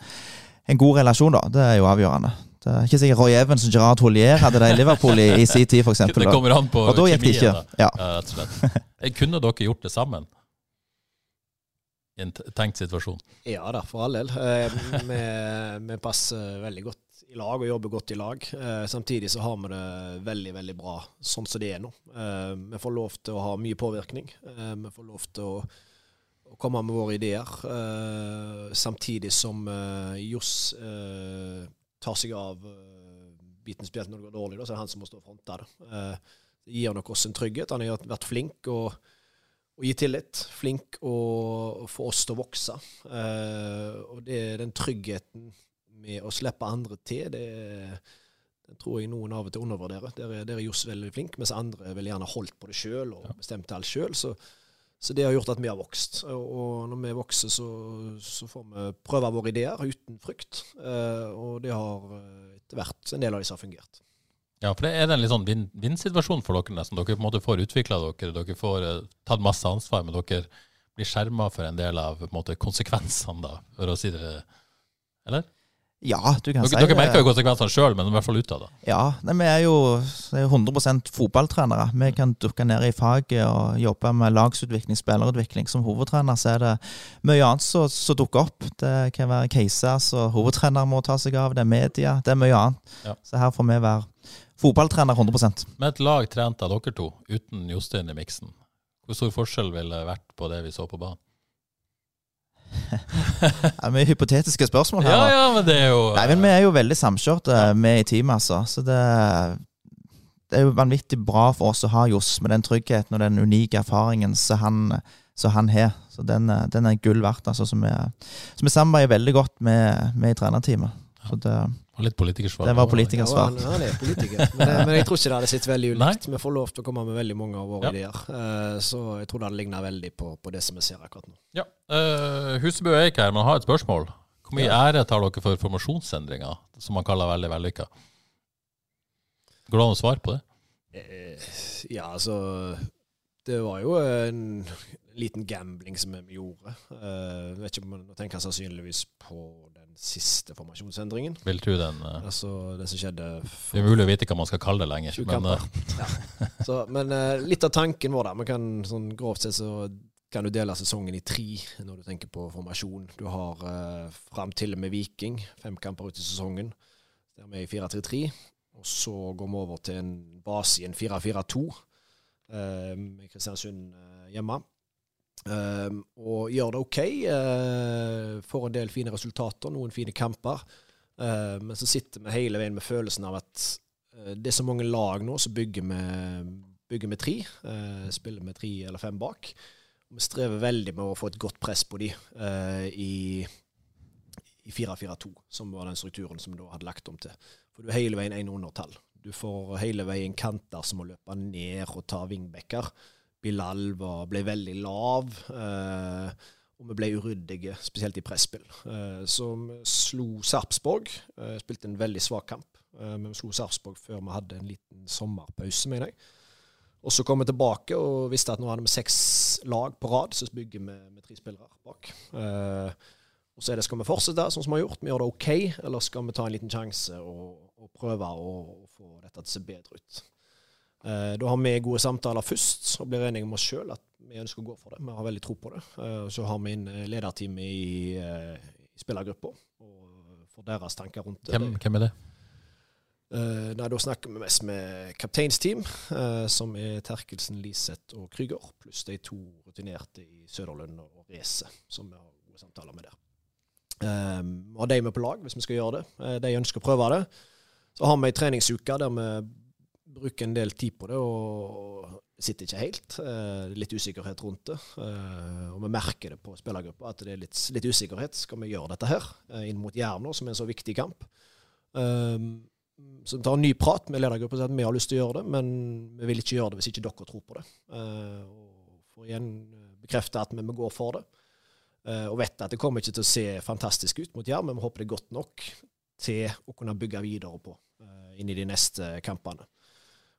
en god relasjon, da. Det er jo avgjørende. Det er ikke sikkert Roy Evans og Gerard Hollier hadde det i Liverpool i, i sin tid, f.eks. Det kommer an på Og da gikk det ikke. Ja. Rett og slett. Eh, Kunne dere gjort det sammen? I en tenkt situasjon? Ja da, for all del. Eh, vi, vi passer veldig godt i lag og jobber godt i lag. Eh, samtidig så har vi det veldig, veldig bra sånn som det er nå. Eh, vi får lov til å ha mye påvirkning. Eh, vi får lov til å, å komme med våre ideer. Eh, samtidig som eh, Johs eh, tar seg av eh, biten spesielt når det går dårlig, da, så er det han som må stå og fronte det. Eh, det gir nok oss en trygghet. Han har vært flink. og og gi tillit. Flink å få oss til å vokse. Eh, og det er den tryggheten med å slippe andre til, det, det tror jeg noen av og til undervurderer. Der er, der er Johs veldig flink, mens andre vil gjerne holdt på det sjøl og bestemt alt sjøl. Så, så det har gjort at vi har vokst. Og, når vi vokser, så, så får vi prøve våre ideer uten frykt. Eh, og det har eh, etter hvert en del av disse har fungert. Ja, for det er en litt sånn vinn- vinn-situasjon for dere nesten. Dere på en måte får utvikla dere, dere får eh, tatt masse ansvar, men dere blir skjerma for en del av en måte, konsekvensene, da, for å si det Eller? Ja, du kan Dere, si dere det. merker jo konsekvensene sjøl, men i hvert fall ut av det. Ja, nei, vi er jo det er jo 100 fotballtrenere. Vi kan dukke ned i faget og jobbe med lagsutvikling, spillerutvikling. Som hovedtrener så er det mye annet som dukker opp. Det kan være caser som hovedtrener må ta seg av, det er media, det er mye annet. Ja. Så her får vi være fotballtrener 100% Med et lag trent av dere to, uten Jostein i miksen, hvor stor forskjell ville det vært på det vi så på banen? [laughs] Det er mye hypotetiske spørsmål her. Ja, ja, men det er jo Nei, men Vi er jo veldig samkjørte vi i teamet, altså. Så det, det er jo vanvittig bra for oss å ha Johs med den tryggheten og den unike erfaringen som han, han har. Så den, den er gull verdt. altså. Så vi, så vi samarbeider veldig godt med, med i trenerteamet. Så det, Og litt politikersvar. det var Ja, politikersvar. han, han er politiker. Men, men jeg tror ikke det hadde sett veldig [laughs] Nei. ulikt. Vi får lov til å komme med veldig mange av våre Ja. ideer. Eh, så jeg tror det hadde ligna veldig på, på det som vi ser akkurat nå. Ja. Uh, Husebø er ikke her, men har et spørsmål. Hvor mye ære tar dere for formasjonsendringer, som man kaller veldig vellykka? Går det an å svare på det? Uh, ja, altså Det var jo en liten gambling som vi gjorde. Uh, vet ikke om Nå tenker jeg sannsynligvis på den siste formasjonsendringen. Vil du den uh, Altså det som skjedde Det er umulig å vite hva man skal kalle det lenger. Men, uh, [laughs] ja. så, men litt av tanken vår, da. Man kan sånn grovt sett så kan du dele sesongen i tre når du tenker på formasjon. Du har uh, fram til og med Viking, fem kamper ut i sesongen. Der vi er i 4-3-3. Og så går vi over til en base i en 4-4-2 eh, med Kristiansund hjemme. Um, og gjør det OK. Uh, får en del fine resultater, noen fine kamper. Uh, men så sitter vi hele veien med følelsen av at uh, det er så mange lag nå som bygger med, bygger med tre. Uh, spiller med tre eller fem bak. Og Vi strever veldig med å få et godt press på de i, i 4-4-2, som var den strukturen som vi da hadde lagt om til. For du er hele veien én undertall. Du får hele veien kanter som må løpe ned og ta vingbekker. Bilal var, ble veldig lav. Eh, og vi ble uryddige, spesielt i presspill. Eh, så vi slo Sarpsborg. Eh, spilte en veldig svak kamp. Eh, men vi slo Sarpsborg før vi hadde en liten sommerpause, mener jeg. Og så kom vi tilbake og visste at nå hadde vi seks lag på rad, så bygger vi med tre spillere bak. og så er det, skal vi fortsette sånn som vi har gjort, vi gjør det OK, eller skal vi ta en liten sjanse og, og prøve å få dette til å se bedre ut. Eh, da har vi gode samtaler først og blir enige med oss sjøl at vi ønsker å gå for det. Vi har veldig tro på det. Eh, så har vi inn lederteam lederteamet i, i spillergruppa og får deres tanker rundt det. Hvem, hvem er det? Nei, Da snakker vi mest med kapteinsteam, som er Terkelsen, Liseth og Krüger, pluss de to rutinerte i Søderlund og Race, som vi har gode samtaler med der. Um, har de med på lag hvis vi skal gjøre det. De ønsker å prøve det. Så har vi ei treningsuke der vi bruker en del tid på det, og sitter ikke helt. Eh, litt usikkerhet rundt det. Eh, og vi merker det på spillergruppa at det er litt, litt, usikkerhet. Skal vi gjøre dette her eh, inn mot Jerv som er en så viktig kamp? så vi tar en ny prat med ledergruppa og sier at vi har lyst til å gjøre det, men vi vil ikke gjøre det hvis ikke dere tror på det. og får igjen bekrefte at vi vi går for det. og vet at det kommer ikke til å se fantastisk ut mot Jerv, men vi håper det er godt nok til å kunne bygge videre på inn i de neste kampene.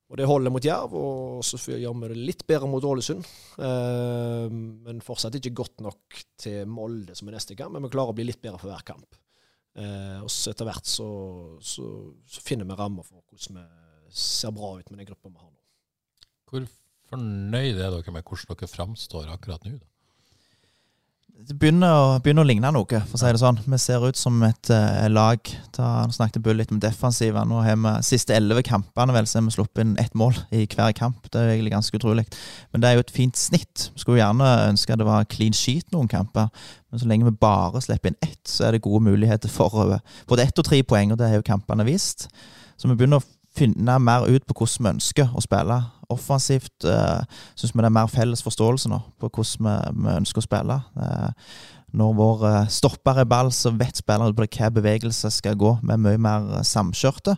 Og det holder mot Jerv, og så gjør vi det litt bedre mot Ålesund. Eh, men fortsatt ikke godt nok til Molde, som er neste kamp, men vi klarer å bli litt bedre for hver kamp. Eh, og så etter hvert så, så, så, finner vi rammer for hvordan vi ser bra ut med den gruppa vi har nå. Hvor fornøyd er dere med hvordan dere framstår akkurat nå? da? Det begynner å, begynner å, ligne noe, for å si det sånn. Vi ser ut som et uh, lag. Da snakket Bull litt om defensiven. Nå har vi siste elleve kampene vel, så har vi sluppet inn ett mål i hver kamp. Det er egentlig ganske utrolig. Men det er jo et fint snitt. Skulle gjerne ønske det var clean sheet noen kamper. Men så lenge vi bare slipper inn ett, så er det gode muligheter for uh, både ett og tre poeng, og det har jo kampene vist. Så vi begynner å finne mer ut på hvordan vi ønsker å spille. Offensivt uh, syns vi det er mer felles forståelse nå på hvordan vi, vi ønsker å spille. Uh, når vår uh, stopper er ball, så vet spillerne på hva bevegelse skal gå. Vi er mye mer samkjørte.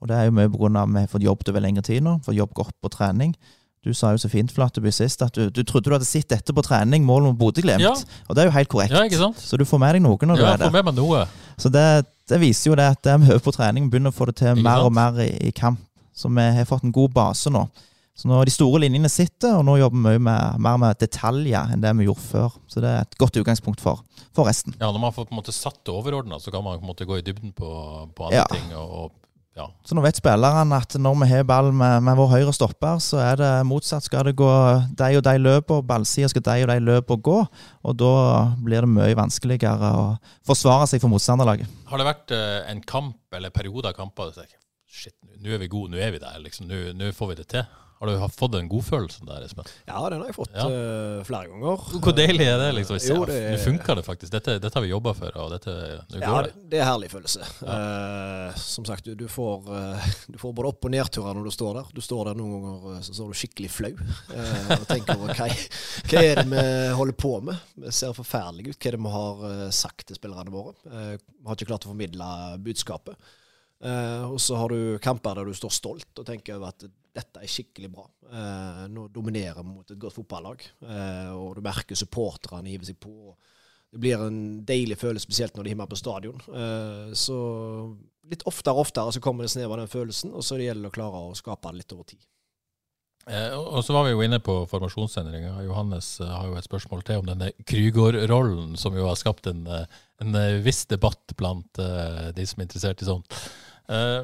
Og det er jo mye pga. at vi har fått jobbet over lengre tid nå. Fått jobb godt på trening. Du sa jo så fint Flateby sist at du, du, trodde du hadde sett dette på trening, målet mot Bodø-Glimt. Ja. Og det er jo helt korrekt. Ja, så du får med deg noe når ja, du er der. Får med meg noe. Så det, det, viser jo det at vi øver på trening, begynner å få det til mer og mer i, i kamp. Så vi har fått en god base nå. Så nå De store linjene sitter, og nå jobber vi med, mer med detaljer enn det vi gjorde før. Så det er et godt utgangspunkt for, for resten. Ja, Når man får på en måte satt det overordna, så kan man på en måte gå i dybden på, på andre ja. ting. og, og ja. Så nå vet spillerne at når vi har ball med, med, vår høyre stopper, så er det motsatt. Skal det gå de og de løper, ballsida skal de og de løper gå. Og da blir det mye vanskeligere å forsvare seg for motstanderlaget. Har det vært uh, en kamp eller perioder av kamper Shit, nå er vi gode, nå er vi der. liksom, Nå får vi det til. Har du fått en godfølelse der, Espen? Ja, den har jeg fått ja. uh, flere ganger. Hvor deilig er det? liksom? Jo, det Nå funker det faktisk. Dette, dette har vi jobba for, og dette, nå ja, går det. Det er herlig følelse. Ja. Uh, som sagt, du, du, får, uh, du, får, både opp- og nedturer når du står der. Du står der noen ganger så står du skikkelig flau og tenker over hva, hva er det vi holder på med. Det ser forferdelig ut. Hva er det vi har sagt til spillerne våre? Vi har ikke klart å formidle budskapet. Uh, og så har du kamper der du står stolt og tenker over at dette er skikkelig bra. Eh, nå dominerer vi mot et godt fotballag, eh, og du merker supporterne hiver seg på. Det blir en deilig følelse, spesielt når de hiver på stadion. så litt oftere og oftere så kommer det snev av den følelsen, og så det gjelder å klare å skape det litt over tid. og så var vi jo inne på formasjonsendringer. Johannes har jo et spørsmål til om denne Krygård-rollen, som jo har skapt en, en viss debatt blant de som er interessert i sånt. Uh,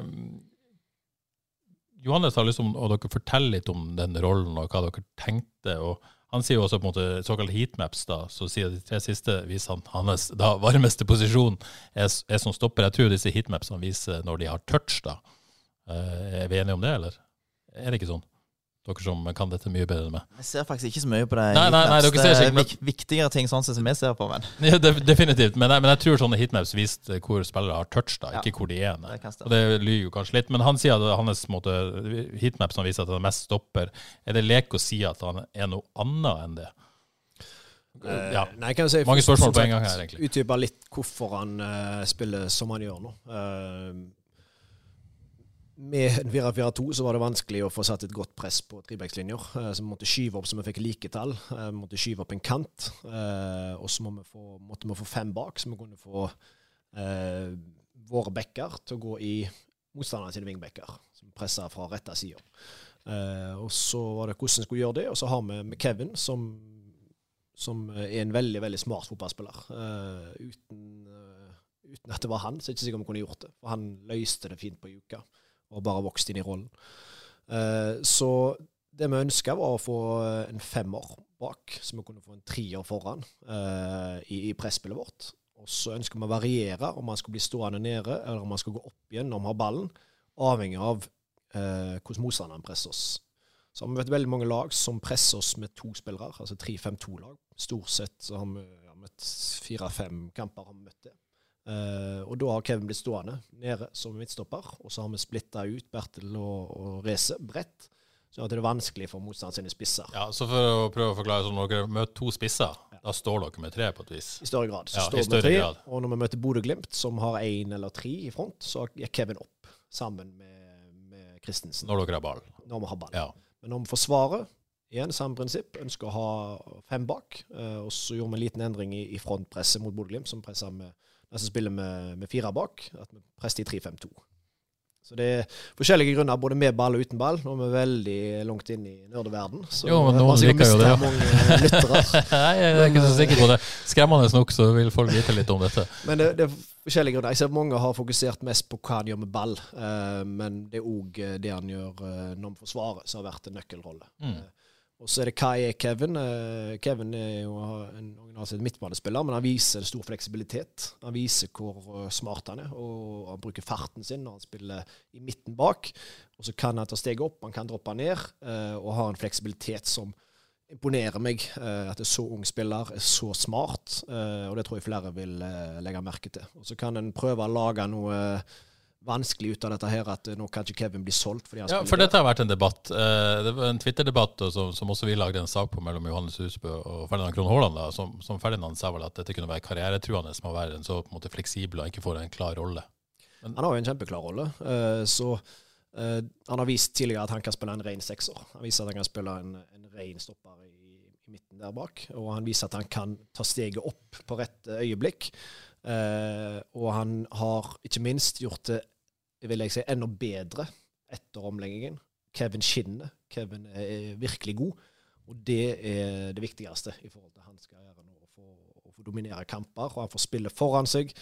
Johannes har lyst til å dere fortelle litt om den rollen og hva dere tenkte. og Han sier jo også på en måte såkalt heatmaps, da, så sier de tre siste viser han hans da varmeste posisjon er, er som stopper. Jeg tror disse heatmapsene viser når de har touch. da. Uh, er vi enige om det, eller er det ikke sånn? Dere som kan dette mye bedre enn meg. Jeg ser faktisk ikke så mye på det. Nei, nei, nei, det er men... viktigere ting sånn som vi ser på. Men. Ja, definitivt. Men, men, jeg tror sånne heatmaps viste hvor spillere har touch, da, ikke hvor de er. Det og det lyver jo kanskje litt. Men han sier at hans måte, heatmaps viser at han er mest stopper. Er det lek å si at han er noe annet enn det? Eh, ja. Nei, kan si, Mange spørsmål på en gang her, egentlig. Utdype litt hvorfor han uh, spiller som han gjør nå. Uh, med en 4-4-2 så var det vanskelig å få satt et godt press på trebekslinjer. Eh, så vi måtte skyve opp så vi fikk like tall. vi måtte skyve opp en kant. Eh, og så må måtte vi få fem bak, så vi kunne få eh, våre backer til å gå i motstanderne sine vingbacker, som presser fra rette sida. Eh, og så var det hvordan vi skulle gjøre det. Og så har vi med Kevin, som, som er en veldig veldig smart fotballspiller. Eh, uten, uten, at det var han, så er jeg ikke sikkert vi kunne gjort det. For han løste det fint på uka og bare vokst inn i rollen. Uh, så det vi ønska, var å få en femmer bak, så vi kunne få en trier foran uh, i, i presspillet vårt. Og så ønsker vi å variere om man skal bli stående nede, eller om man skal gå opp igjen når vi har ballen, avhengig av uh, hvordan motstanderen presser oss. Så har vi vet veldig mange lag som presser oss med to spillere, altså 3-5-2-lag. Stort sett så har vi ja, møtt fire-fem kamper har vi møtt det. Uh, og da har Kevin blitt stående nede som midtstopper, og så har vi splitta ut Bertil og, og Reze bredt. Så det er vanskelig for motstanderen sine spisser. Ja, Så for å prøve å forklare, sånn, når dere møter to spisser, ja. da står dere med tre på et vis? I større grad. Så ja, står vi med tre, grad. Og når vi møter Bodø-Glimt, som har én eller tre i front, så er Kevin opp sammen med, med Christensen. Når dere har ball? Når vi har ball. Ja. Men når vi forsvarer, igjen samme prinsipp, ønsker å ha fem bak. Uh, og så gjorde vi en liten endring i, i frontpresset mot Bodø-Glimt, som presser med den som spiller med, med fire bak, at vi presser i 3-5-2. Så det er forskjellige grunner, både med ball og uten ball. Nå er vi veldig langt inn i nerdeverden. Så jo, men noen liker jo det. mange lyttere. [laughs] Nei, jeg er ikke så sikker på det. Skremmende nok så vil folk vite litt om dette. Men det, det, er forskjellige grunner. Jeg ser mange har fokusert mest på hva han gjør med ball, uh, men det er òg det han gjør når han forsvarer, som har vært en nøkkelrolle. Mm. Og så er det hva er Kevin? Uh, Kevin er jo en originalt midtbanespiller, men han viser stor fleksibilitet. Han viser hvor uh, smart han er, og han bruker farten sin når han spiller i midten bak. Og så kan han ta steget opp, han kan droppe ned, uh, og har en fleksibilitet som imponerer meg. at en så ung spiller er så smart, og det tror jeg flere vil legge merke til. Og så kan en prøve å lage noe vanskelig ut av dette her at nå kan ikke Kevin bli solgt. fordi han ja, For dette har vært en debatt. Eh, det var en Twitter-debatt som, som, også vi lagde en sak på mellom Johannes Husbø og Ferdinand Krohn Haaland. Som, som, Ferdinand sa vel at dette kunne være karrieretruende med å være en så på en måte, fleksibel og ikke får en klar rolle. Men, han har jo en kjempeklar rolle. Uh, så Han har vist tidligere at han kan spille en ren sekser. Han viser at han kan spille en, en ren stopper i, i, midten der bak. Og han viser at han kan ta steget opp på rett øyeblikk. Og han har ikke minst gjort det vil jeg si, enda bedre etter omleggingen. Kevin skinner. Kevin er virkelig god. Og det er det viktigste i forhold til hans karriere nå. Å få, å få dominere kamper. Og han får spille foran seg.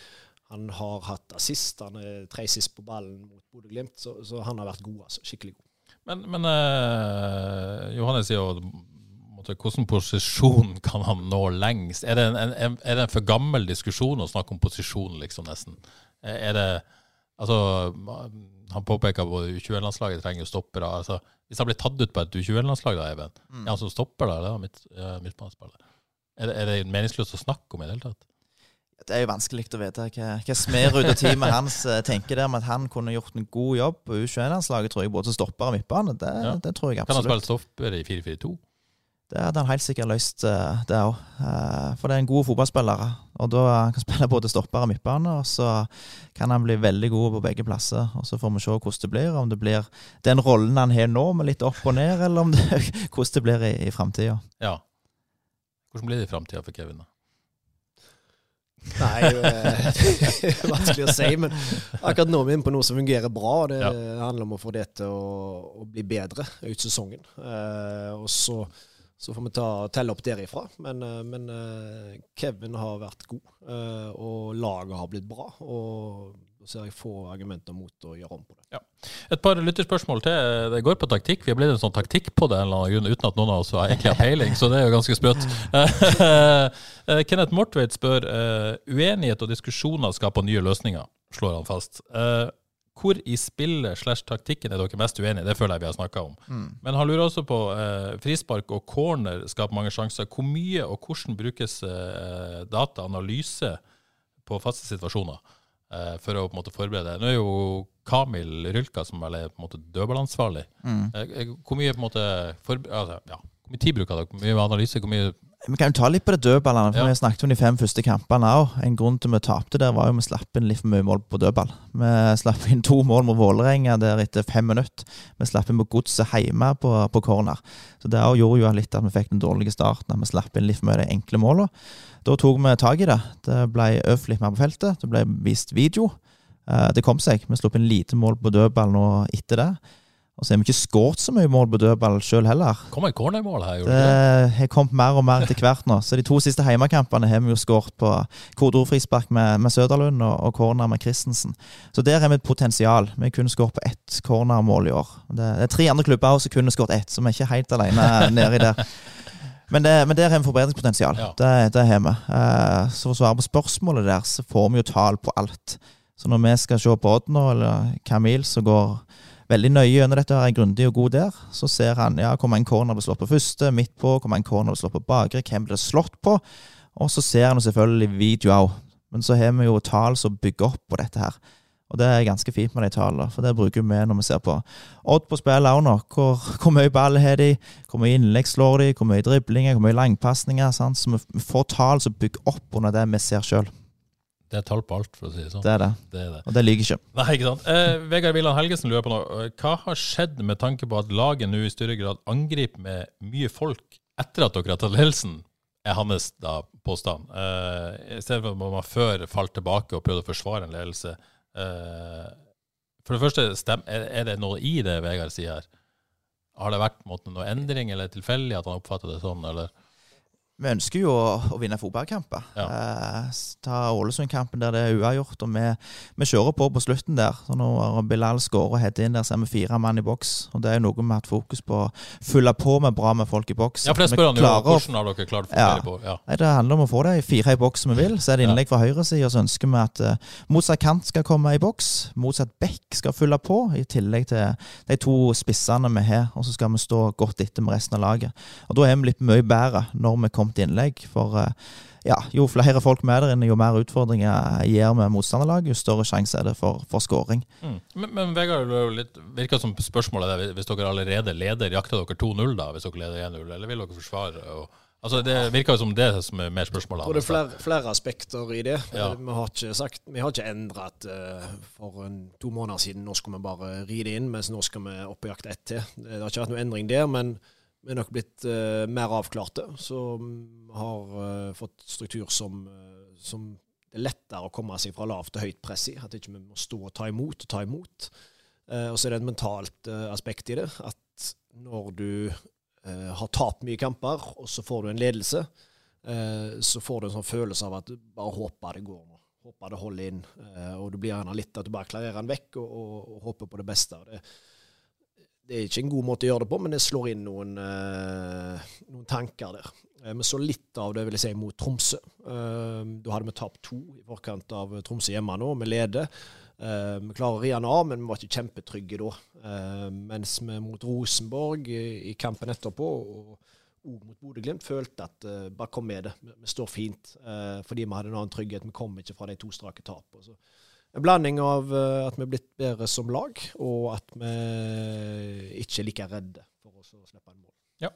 Han har hatt assist. Han er tre sist på ballen mot Bodø-Glimt. Så, så, han har vært god, altså. Skikkelig god. Men, men eh, Johannes sier jo hvordan posisjon kan han nå lengst? Er det en, en, er det en for gammel diskusjon å snakke om posisjon, liksom, nesten? Er det Altså, han påpeker at U21-landslaget trenger stoppere. Altså, hvis han blir tatt ut på et U21-landslag, da, Even, mm. er han som stopper da, eller midt, midtbanespiller? Er, er det meningsløst å snakke om i det hele tatt? Det er jo vanskelig å vite hva, hva Smerud og teamet hans uh, tenker der med at han kunne gjort en god jobb på U21-landslaget, tror jeg, både stopper og midtbane. Det, ja. det, tror jeg absolutt. Kan han spille stopper i 4-4-2? Det hadde han helt sikkert løst, uh, det òg. Uh, for det er en god fotballspiller. Og da kan han [laughs] spille både stopper og midtbane, og så kan han bli veldig god på begge plasser. Og så får vi se hvordan det blir. Om det blir den rollen han har nå, med litt opp og ned, eller om det, [laughs] hvordan det blir i, i framtida. Ja. Hvordan blir det i framtida for Kevin, da? Nei, eh, det [laughs] er vanskelig å si. Men akkurat nå er vi inne på noe som fungerer bra. og Det ja. handler om å få det til å, å bli bedre ut sesongen. Uh, og så så får vi ta, telle opp derifra. Men, eh, men eh, Kevin har vært god, eh, og laget har blitt bra. og så ser jeg få argumenter mot å gjøre om på det. Ja. Et par lytterspørsmål til. Det går på taktikk. Vi har blitt en sånn taktikk på det en eller annen grunn, uten at noen av oss egentlig har peiling, så det er jo ganske sprøtt. [laughs] Kenneth Mortveit spør uenighet og diskusjoner skaper nye løsninger, slår han fast. Hvor i spillet slash taktikken er dere mest uenige? Det føler jeg vi har snakka om. Mm. Men han lurer også på eh, frispark og corner skaper mange sjanser. Hvor mye og hvordan brukes eh, dataanalyse på faste situasjoner eh, for å på en måte forberede? Nå er jo Kamil Rylka som vel er på en måte dødballansvarlig. Mm. Eh, eh, hvor mye på en måte for, altså, ja, hvor mye tid bruker dere? Hvor mye analyse? Hvor mye Vi kan jo ta litt på det dødballene, for Ja. vi snakket om de fem første kampene òg. En grunn til vi tapte der, var jo vi slapp inn litt for mye mål på dødball. Vi slapp inn to mål mot Vålerenga der etter fem minutter. Vi slapp inn på Godset hjemme på, på corner. Så det gjorde jo litt at vi fikk den dårlige starten, at vi slapp inn litt for mye de enkle målene. Da tok vi tak i det. Det ble øvd litt mer på feltet. Det ble vist video. Eh, Det kom seg. Vi slapp inn lite mål på dødball nå etter det. Og så har vi ikke skåret så mye mål på dødball sjøl heller. Kom et cornermål her, gjorde det har kommet mer og mer etter hvert nå. Så de to siste heimekampene har vi jo skåret på korridorfrispark med, med Søderlund og, og corner med Christensen. Så der har vi et potensial. Vi kunne skåret på ett cornermål i år. Det, det er tre andre klubber som kunne skåret ett, så vi er ikke helt alene nedi der. Men, det, men der har vi forbedringspotensial. Ja. Det, det har vi. Eh, så for å svare på spørsmålet der, så får vi jo tall på alt. Så når vi skal se på Odd nå, eller Camille, så går veldig nøye gjennom dette, er grundig og god der, så ser han ja, hvor mange corner blir slått på første, midt på, hvor mange corner blir slått på bakre, hvem blir slått på, og så ser han selvfølgelig video òg. Men så har vi jo tall som bygger opp på dette her. Og det er ganske fint med de tallene, for det bruker vi når vi ser på Odd på spillet òg nå. Hvor, hvor mye ball har de, hvor mye innlegg slår de, hvor mye driblinger, hvor mye langpasninger. Så vi får tall som bygger opp under det vi ser sjøl. Det er tall på alt, for å si det sånn. Det er det. Det er det. Og det lyver ikke. Nei, ikke sant. Eh, Vegard Villand Helgesen lurer på noe. Eh, Hva har skjedd med tanke på at laget nå i større grad angriper med mye folk etter at dere har tatt ledelsen? Er hans da påstand. Eh, I stedet for at man før falt tilbake og prøvde å forsvare en ledelse. Eh, for det første, stem, er, er det noe i det Vegard sier her? Har det vært måte, noe endring, eller tilfeldig at han oppfatter det sånn, eller? Vi ønsker jo å, å vinne fotballkamper. Ja. Eh, ta Ålesund-kampen der det er uavgjort, og vi, vi kjører på på slutten der. Så når Bilal skårer og header inn der, så er vi fire mann i boks. Og det er jo noe vi har hatt fokus på å fylle på med bra med folk i boks. Ja, for det spør han jo hvordan har dere klart å få Ja. i på? Ja. Nei, Det handler om å få de fire i boks som vi vil. Så er det innlegg fra høyresida, så ønsker vi at uh, motsatt kant skal komme i boks. Motsatt bekk skal fylle på, i tillegg til de to spissene vi har. Og så skal vi stå godt etter med resten av laget. Og da er vi litt mye bedre når vi kommer til innlegg. For eh, ja, jo flere folk med der inne, jo mer utfordringer gir vi motstanderlaget, jo større sjanse er det for, for skåring. Mm. Men, men Vegard, det er virker som spørsmålet er hvis dere allerede leder, jakter dere 2-0 da, hvis dere leder 1-0, eller vil dere forsvare? Og, altså Det virker jo som det som er mer spørsmålet. Jeg tror det er flere, flere aspekter i det. Ja. Vi har ikke sagt, vi har ikke endret eh, for en, to måneder siden. Nå skal vi bare ri det inn, mens nå skal vi opp og jakte ett til. Det har ikke vært noen endring der, men vi er nok blitt uh, mer avklarte. Så har uh, fått struktur som, uh, som det er lettere å komme seg fra lavt til høyt press i. At ikke vi må stå og ta imot og ta imot. Og så er det et mentalt aspekt i det. At når du har tapt mye kamper, og så får du en ledelse, så får du en sånn følelse av at du bare håper det går nå. Håper det holder inn. Og du blir gjerne litt at du bare klarerer den vekk og, og, og håper på det beste. Og Det, det er ikke en god måte å gjøre det på, men det slår inn noen, eh, noen tanker der. Eh, Vi så litt av det vil jeg si, mot Tromsø. Eh, Da hadde vi tapt to i forkant av Tromsø hjemme nå. Vi leder. Vi klarer å ri den av, men vi var ikke kjempetrygge da. Mens vi mot Rosenborg i kampen etterpå, og mot Bodø-Glimt, følte at bare kom med det. Vi, står fint. fordi vi hadde en annen trygghet. Vi kom ikke fra de to strake tapene. En blanding av eh, at vi er blitt bedre som lag, og at vi ikke er like redde for å slippe en mål. Ja.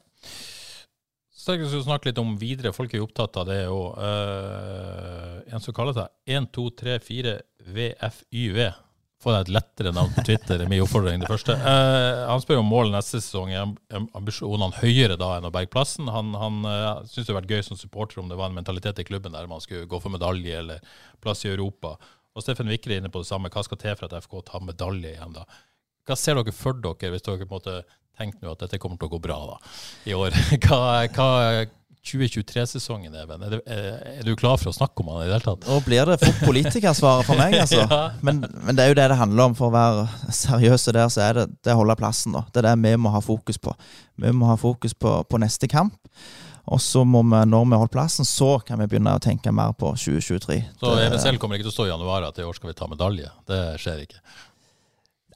Så jeg skal snakke litt om videre. Folk er jo opptatt av det òg. en som kaller seg 1234 VFYV. Få deg et lettere navn på Twitter, er min oppfordring. det første. Uh, han spør om mål neste sesong. Er am- ambisjonene høyere da enn å berge plassen? Han, han uh, syns det hadde vært gøy som supporter om det var en mentalitet i klubben der man skulle gå for medalje eller plass i Europa. Og Steffen Vikre er inne på det samme. Hva skal til for at FK tar medalje igjen da? Hva ser dere for dere, hvis dere på en måte tenker nå at dette kommer til å gå bra da, i år? [laughs] Hva, hva 2023-sesongen, Even? Er, du- er, du klar for å snakke om han i det hele tatt? Nå blir det fort politikersvaret for meg, altså. [laughs] Ja. Men, men det er jo det det handler om. For å være seriøse der, så er det det å holde plassen. da. Det er det vi må ha fokus på. Vi må ha fokus på, på neste kamp. Og så må vi, når vi holdt plassen, så kan vi begynne å tenke mer på 2023. Så EVSL kommer ikke til å stå i januar at i år skal vi ta medalje. Det skjer ikke.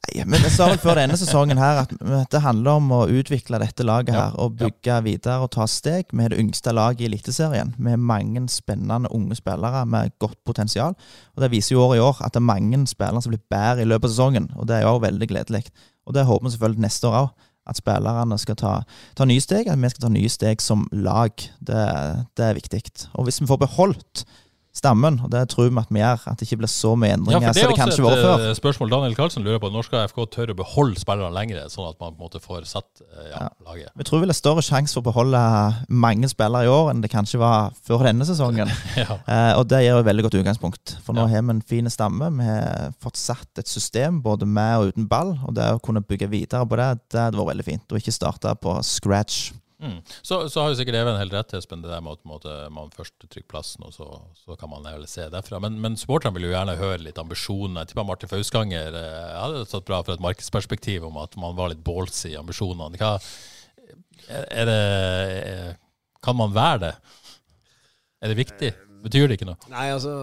Nei, men jeg sa vel før denne sesongen her at det handler om å utvikle dette laget her. Og bygge videre og ta steg. Vi er det yngste laget i Eliteserien. Har mange spennende unge spillere med godt potensial. Og det viser jo år i år at det er mange spillere som blir bedre i løpet av sesongen. Og det er jo veldig gledelig. Og det håper vi selvfølgelig neste år òg. At spillerne skal ta, ta nye steg, at vi skal ta nye steg som lag. Det, det er viktig. Og hvis vi får beholdt stammen, og det tror vi at vi gjør, at det ikke blir så mye endringer Ja, det som det kanskje også var før. eh, spørsmål Daniel Karlsen lurer på. Når skal FK tørre å beholde spillerne lenger, sånn at man på en måte får satt eh, ja, Ja. laget? Vi tror vi er større sjanse for å beholde mange spillere i år enn det kanskje var før denne sesongen. [laughs] Ja. Eh, og det gir et veldig godt utgangspunkt. For nå har vi en fin stamme. Vi har fått satt et system både med og uten ball. Og det å kunne bygge videre på det, det hadde vært veldig fint. Og ikke starte på scratch. Mm. Så, så har jo sikkert Even helt rett, Espen, det der med at måte, man først trykker plassen, og så, så kan man vel se derfra. Men, men supporterne vil jo gjerne høre litt ambisjoner. Jeg tipper Martin Fausganger eh, hadde stått bra fra et markedsperspektiv om at man var litt ballsy i ambisjonene. Hva, er det, er, kan man være det? Er det viktig? Betyr det ikke noe? Nei, altså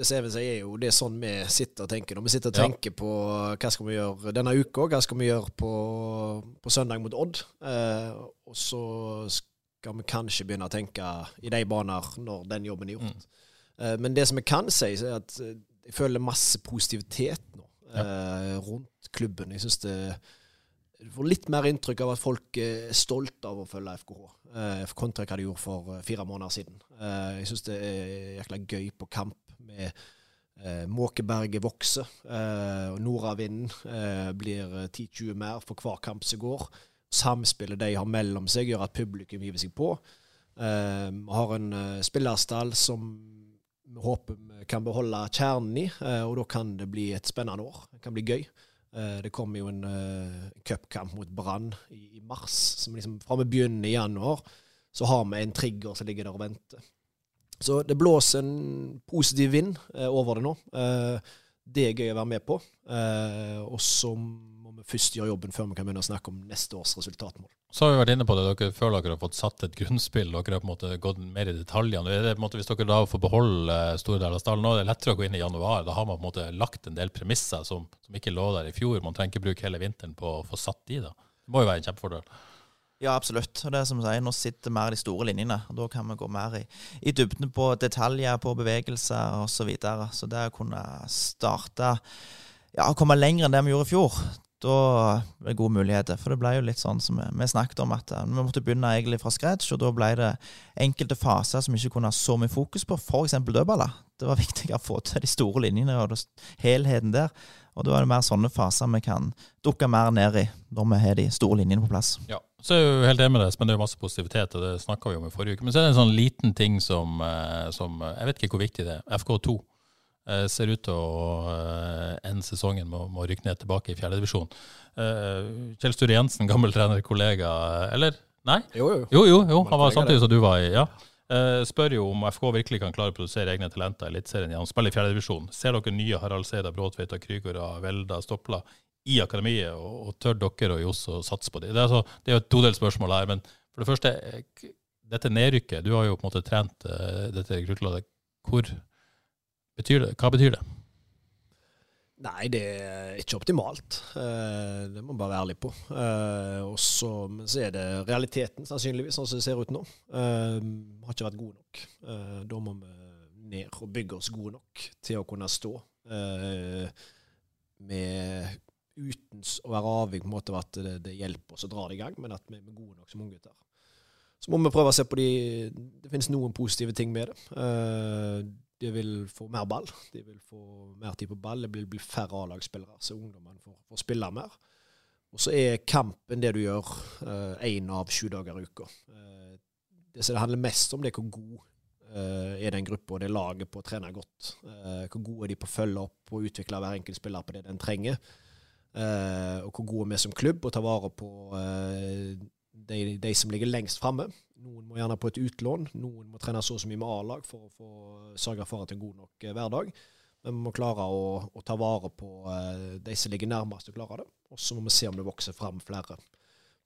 Det Even sier, er jo det er sånn vi sitter og tenker. Når vi sitter og Ja. tenker på hva skal vi gjøre denne uka, hva skal vi gjøre på, på søndag mot Odd. Eh, og så skal vi kanskje begynne å tenke i de baner når den jobben er gjort. Eh, men det som jeg kan si, er at eh, jeg føler masse positivitet nå eh, rundt klubben. Jeg syns det du får litt mer inntrykk av at folk er stolte av å følge FKH, eh, kontra hva de gjorde for eh, fire måneder siden. Eh, jeg syns det er jækla gøy på kamp med eh, Måkeberget vokser, eh, og nordavinden eh, blir eh, 10-20 mer for hver kamp som går. Samspillet de har mellom seg, gjør at publikum hiver seg på. Eh, Vi har en eh, spillerstall som vi håper vi kan beholde kjernen i, eh, og da kan det bli et spennende år. Det kan bli gøy. Eh, Det kommer jo en uh, cupkamp mot Brann i, i mars, som liksom fra vi begynner i januar, så har vi en trigger som ligger der og venter. Så det blåser en positiv vind eh, over det nå. Eh, det er gøy å være med på. Eh, og så må vi først gjøre jobben før vi kan begynne å snakke om neste års resultatmål. Så har vi vært inne på det, dere føler dere har fått satt et grunnspill. Dere har på en måte gått mer i detaljene. Er det måte, hvis dere da får beholde eh, store deler av stallen nå, er det lettere å gå inn i januar. Da har man på en måte lagt en del premisser som, som ikke lå der i fjor. Man trenger ikke bruke hele vinteren på å få satt de da. Det må jo være en kjempefordel. Ja, absolutt. Og det er som jeg sier, Nå sitter mer de store linjene. og Da kan vi gå mer i, i dybden på detaljer, på bevegelser osv. Så, videre. så det å kunne starte Ja, komme lenger enn det vi gjorde i fjor, da det gode muligheter. For det ble jo litt sånn som vi, snakket om, at eh, vi måtte begynne egentlig fra scratch. Og da ble det enkelte faser som vi ikke kunne ha så mye fokus på, f.eks. dødballer. Det var [laughs] viktig å få til de store linjene og helheten der. Og da er det mer sånne faser vi kan dukke mer ned i når vi har de store linjene på plass. Ja, så er jeg jo helt enig med deg, men det er jo masse positivitet, og det snakka vi om i forrige uke. Men så er det en sånn liten ting som, eh, som eh, Jeg vet ikke hvor viktig det er. FK2 eh, ser ut til å eh, ende sesongen med, å- rykke ned tilbake i fjerdedivisjon. Uh, Kjell Sture Jensen, gammel trenerkollega, eh, eller? Nei? Jo, jo. Jo, jo, jo han var samtidig som du var i. ja. Eh, spør jo om FK virkelig kan klare å produsere egne talenter i Eliteserien gjennom spill i fjerdedivisjon. Ser dere nye Harald Seida, Bråtveita, Krygårda, Velda, Stopla i akademiet, og, og tør dere og Johs å satse på dem? Det er, altså, det er jo et todelt spørsmål her. Men for det første, eh, dette nedrykket, du har jo på en måte trent eh, dette rekruttlaget. Hvor betyr det? Hva betyr det? Nei, det er ikke optimalt. Eh, det må man bare være ærlig på. Eh, og så, er det realiteten, sannsynligvis, sånn som det ser ut nå. Vi har ikke vært gode nok. Eh, da må vi ned og bygge oss gode nok til å kunne stå. Eh, med uten å være avhengig på en måte av at det, det hjelper oss å dra det i gang, men at vi er gode nok som unggutter. Så må vi prøve å se på de Det finnes noen positive ting med det. Eh, de vil få mer ball. De vil få mer tid på ball. Det vil bli færre A-lagsspillere, så ungdommene får, får spille mer. Og så er kampen det du gjør én av sju dager i uka. Eh, det som det handler mest om, det er hvor god eh, er den gruppa og det laget på å trene godt. Eh, hvor gode er de på å følge opp og utvikle hver enkelt spiller på det den trenger. Eh, og hvor gode er vi som klubb å ta vare på eh, de, de som ligger lengst framme. Noen må gjerne på et utlån, noen må trene så og så mye med A-lag for å få sørge for at en god nok eh, hverdag. Men vi må klare å, å ta vare på eh, de som ligger nærmest og klare det. Og så må vi se om det vokser fram flere.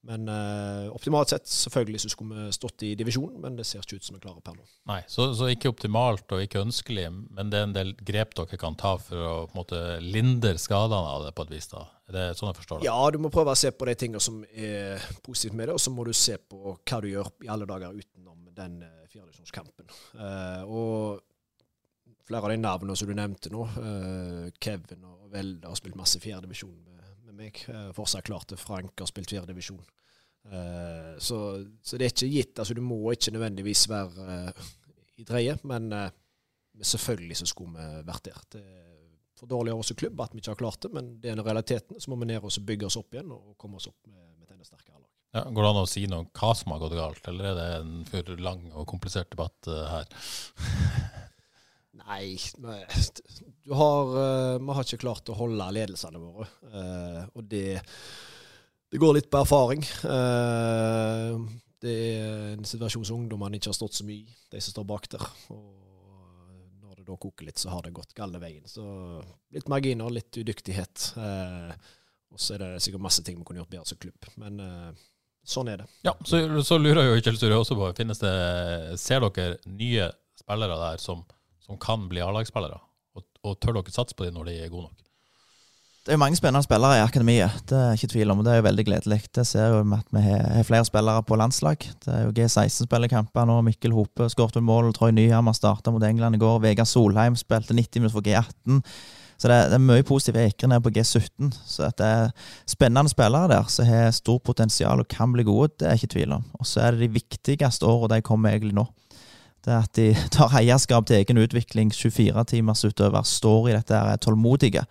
Men eh, optimalt sett, selvfølgelig så skulle vi stått i divisjonen, men det ser ikke ut som vi klarer per nå. Nei, så, så ikke optimalt og ikke ønskelig, men det er en del grep dere kan ta for å på en måte lindre skadene av det på et vis? da. Er det sånn jeg forstår det? Ja, du må prøve å se på de tingene som er positivt med det, og så må du se på hva du gjør i alle dager utenom den eh, fjerdedivisjonskampen. Eh, og flere av de navnene som du nevnte nå, eh, Kevin og Velde har spilt masse fjerdedivisjon med, med meg. Uh, fortsatt klart til Frank har spilt fjerdedivisjon. Uh, så, så det er ikke gitt. altså Du må ikke nødvendigvis være uh, i dreie, men selvfølgelig så skulle vi vært der. Det er for dårlig av oss som klubb at vi ikke har klart det, men det er en realiteten. Så må vi ned og bygge oss opp igjen og komme oss opp med, med sterke lag. Ja, går det an å si noe om hva som har gått galt, eller er det en for lang og komplisert debatt her? [laughs] Nei, du har, uh, vi har ikke klart å holde ledelsene våre. Uh, og det, det, går litt på erfaring. Uh, det er en situasjon som ungdommene ikke har stått så mye i, de som står bak der. Og når det da koker litt, så har det gått gale veien. Så litt marginer, litt udyktighet. og så er det sikkert masse ting vi kunne gjort bedre som klubb. Men sånn er det. Ja, Så, så lurer jo Kjell Sture også på, finnes det, ser dere nye spillere der som som kan bli A-lagsspillere? Og, og, tør dere satse på dem når de er gode nok? Det er mange spennende spillere i akademiet, det er ikke tvil om. og Det er jo veldig gledelig. Det ser jo at vi har flere spillere på landslag. Det er jo G16-spillerkamper nå. Mikkel Hope skåret mål. Troy Nyhammer starta mot England i går. Vegard Solheim spilte 90 minutter for G18. Så det er, det er mye positive ekre ned på G17. Så det er spennende spillere der som har stort potensial og kan bli gode. Det er ikke tvil om. Og så er det de viktigste årene de kommer egentlig nå. Det at de tar eierskap til egen utvikling. 24-timersutøver står i dette, er tålmodige.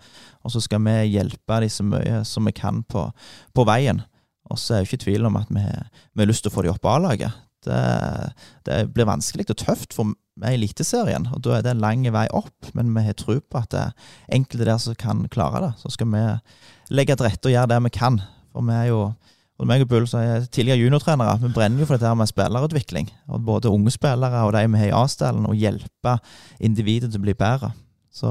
Og så skal vi hjelpe dem så mye som vi kan på, på veien. Og så er det ikke tvil om at vi, vi har lyst til å få dem opp A-laget. Det, det, blir vanskelig og tøft for meg i Eliteserien, og da er det en lang vei opp. Men vi har tro på at det er enkelte der som kan klare det. Så skal vi legge til rette og gjøre det vi kan. For vi er jo og meg og Bull så er tidligere juniortrenere. Vi brenner jo for dette her med spillerutvikling. Og både unge spillere og de vi har i A-stallen, og hjelpe individet til å bli bedre. Så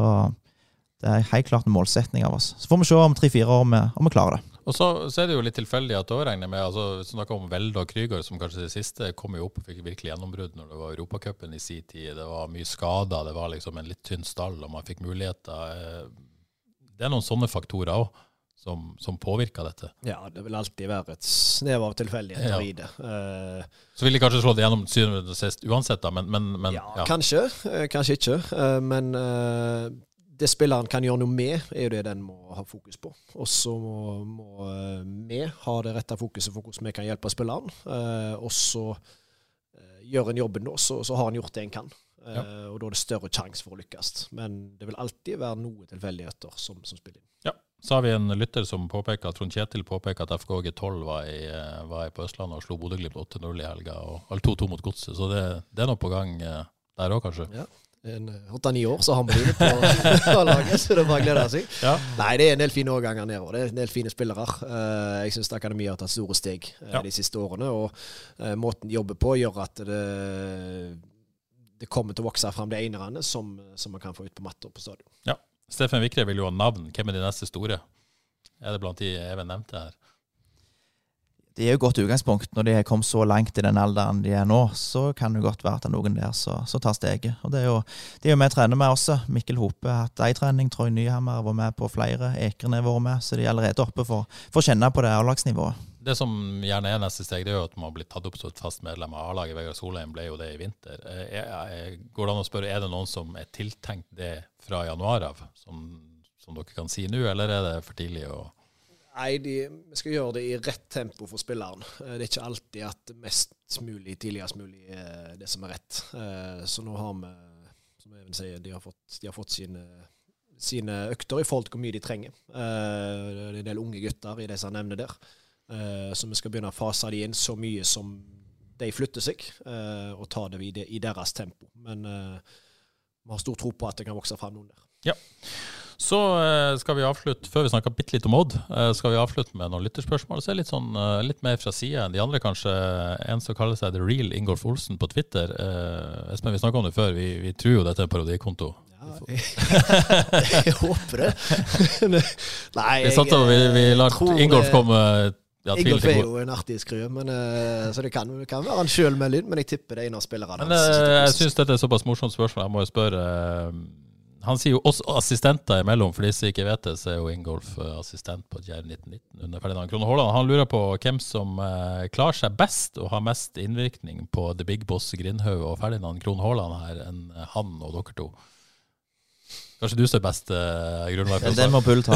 det er helt klart en målsetning av oss. Så får vi se om tre-fire år om, om vi klarer det. Og så, så, er det jo litt tilfeldig at da regner med altså, Snakka om Velde og Krüger, som kanskje det siste kom jo opp og fikk virkelig gjennombrudd når det var Europacupen i sin tid. Det var mye skader, det var liksom en litt tynn stall, og man fikk muligheter. Eh, det er noen sånne faktorer òg som, som påvirker dette? Ja, det vil alltid være et snev av tilfeldigheter ja. i det. Uh, så vil de kanskje slå det gjennom syvende og sist uansett, da, men, men, men ja, ja, kanskje. Uh, kanskje ikke. Uh, men det spilleren kan gjøre noe med, er jo det den må ha fokus på. Og så må, må vi ha det rette fokuset for hvordan vi kan hjelpe spilleren. og så gjør en jobben nå, så, så har en gjort det en kan. Ja. og da er det større sjanse for å lykkes. Men det vil alltid være noe tilfeldigheter som, som spiller inn. Ja. Så har vi en lytter som påpeker, Trond Kjetil påpeker at FK G12 var, i, eh, var på Østlandet og slo Bodø-Glimt 8-0 i helga. og 2-2 mot Godset, så det, det, er noe på gang eh, der òg, kanskje. Ja. Åtte-ni år, så har vi det på, laget, så det bare gleder seg. Ja. Nei, det er en del fine årganger nedover. Det er en del fine spillere. Jeg syns Akademiet har tatt store steg ja. de siste årene. Og måten de jobber på, gjør at det, det kommer til å vokse fram de enerne som, som man kan få ut på matta på stadion. Ja. Steffen Vikre vil jo ha navn. Hvem er de neste store? Er det blant de Even nevnte her? Det er jo godt utgangspunkt. Når de har kommet så langt i den alderen de er nå, så kan det godt være at det er noen der som tar steget. Og det er jo det vi trener med også. Mikkel Hope har hatt ei trening. Troy Nyhammer har vært med på flere. Ekrene har vært med. Så de er allerede oppe for, for å kjenne på det A-lagsnivået. Det som gjerne er neste steg, det er jo at man blir tatt opp som et fast medlem av A-laget. Vegard Solheim ble jo det i vinter. Eh, går det an å spørre, er det noen som er tiltenkt det fra januar av, som, som dere kan si nå, eller er det for tidlig å Nei, de, skal gjøre det i rett tempo for spilleren. Eh, det er ikke alltid at mest mulig tidligst mulig er det som er rett. Eh, så nå har vi, som Even sier, de har fått, de har fått sine, sine, økter i forhold til hvor mye de trenger. Det er en del unge gutter i det som nevner der. Uh, så vi skal begynne å fase de inn så mye som de flytter seg, uh, og ta det videre i, deres tempo. Men uh, vi har stor tro på at det kan vokse fram noen der. Ja. Så skal vi avslutte, før vi snakker bitte litt om Odd, skal vi avslutte med noen lytterspørsmål. Så litt, sånn, litt mer fra sida enn de andre, kanskje. En som kaller seg The Real Ingolf Olsen på Twitter. Espen, vi snakka om det før. Vi, vi, tror jo dette er en parodikonto. Ja, jeg, [laughs] håper det. [laughs] Nei, jeg, vi, vi lar Ingolf komme ja, Ingolf er jo en artig skrue, uh, så det kan, kan være han sjøl med lyd, men jeg tipper det er en av spillerne hans. Men, uh, jeg syns dette er såpass morsomt spørsmål, jeg må jo spørre. Uh, han sier jo også assistenter imellom, for de som ikke vet det, så er jo Ingolf assistent på Djerv 1919 under Ferdinand Krone Haaland. Han lurer på hvem som klarer seg best og har mest innvirkning på The Big Boss Grindhaug og Ferdinand Krone Haaland her, enn han og dere to. Kanskje du står best uh, grunnlag Den, den må Bull ta.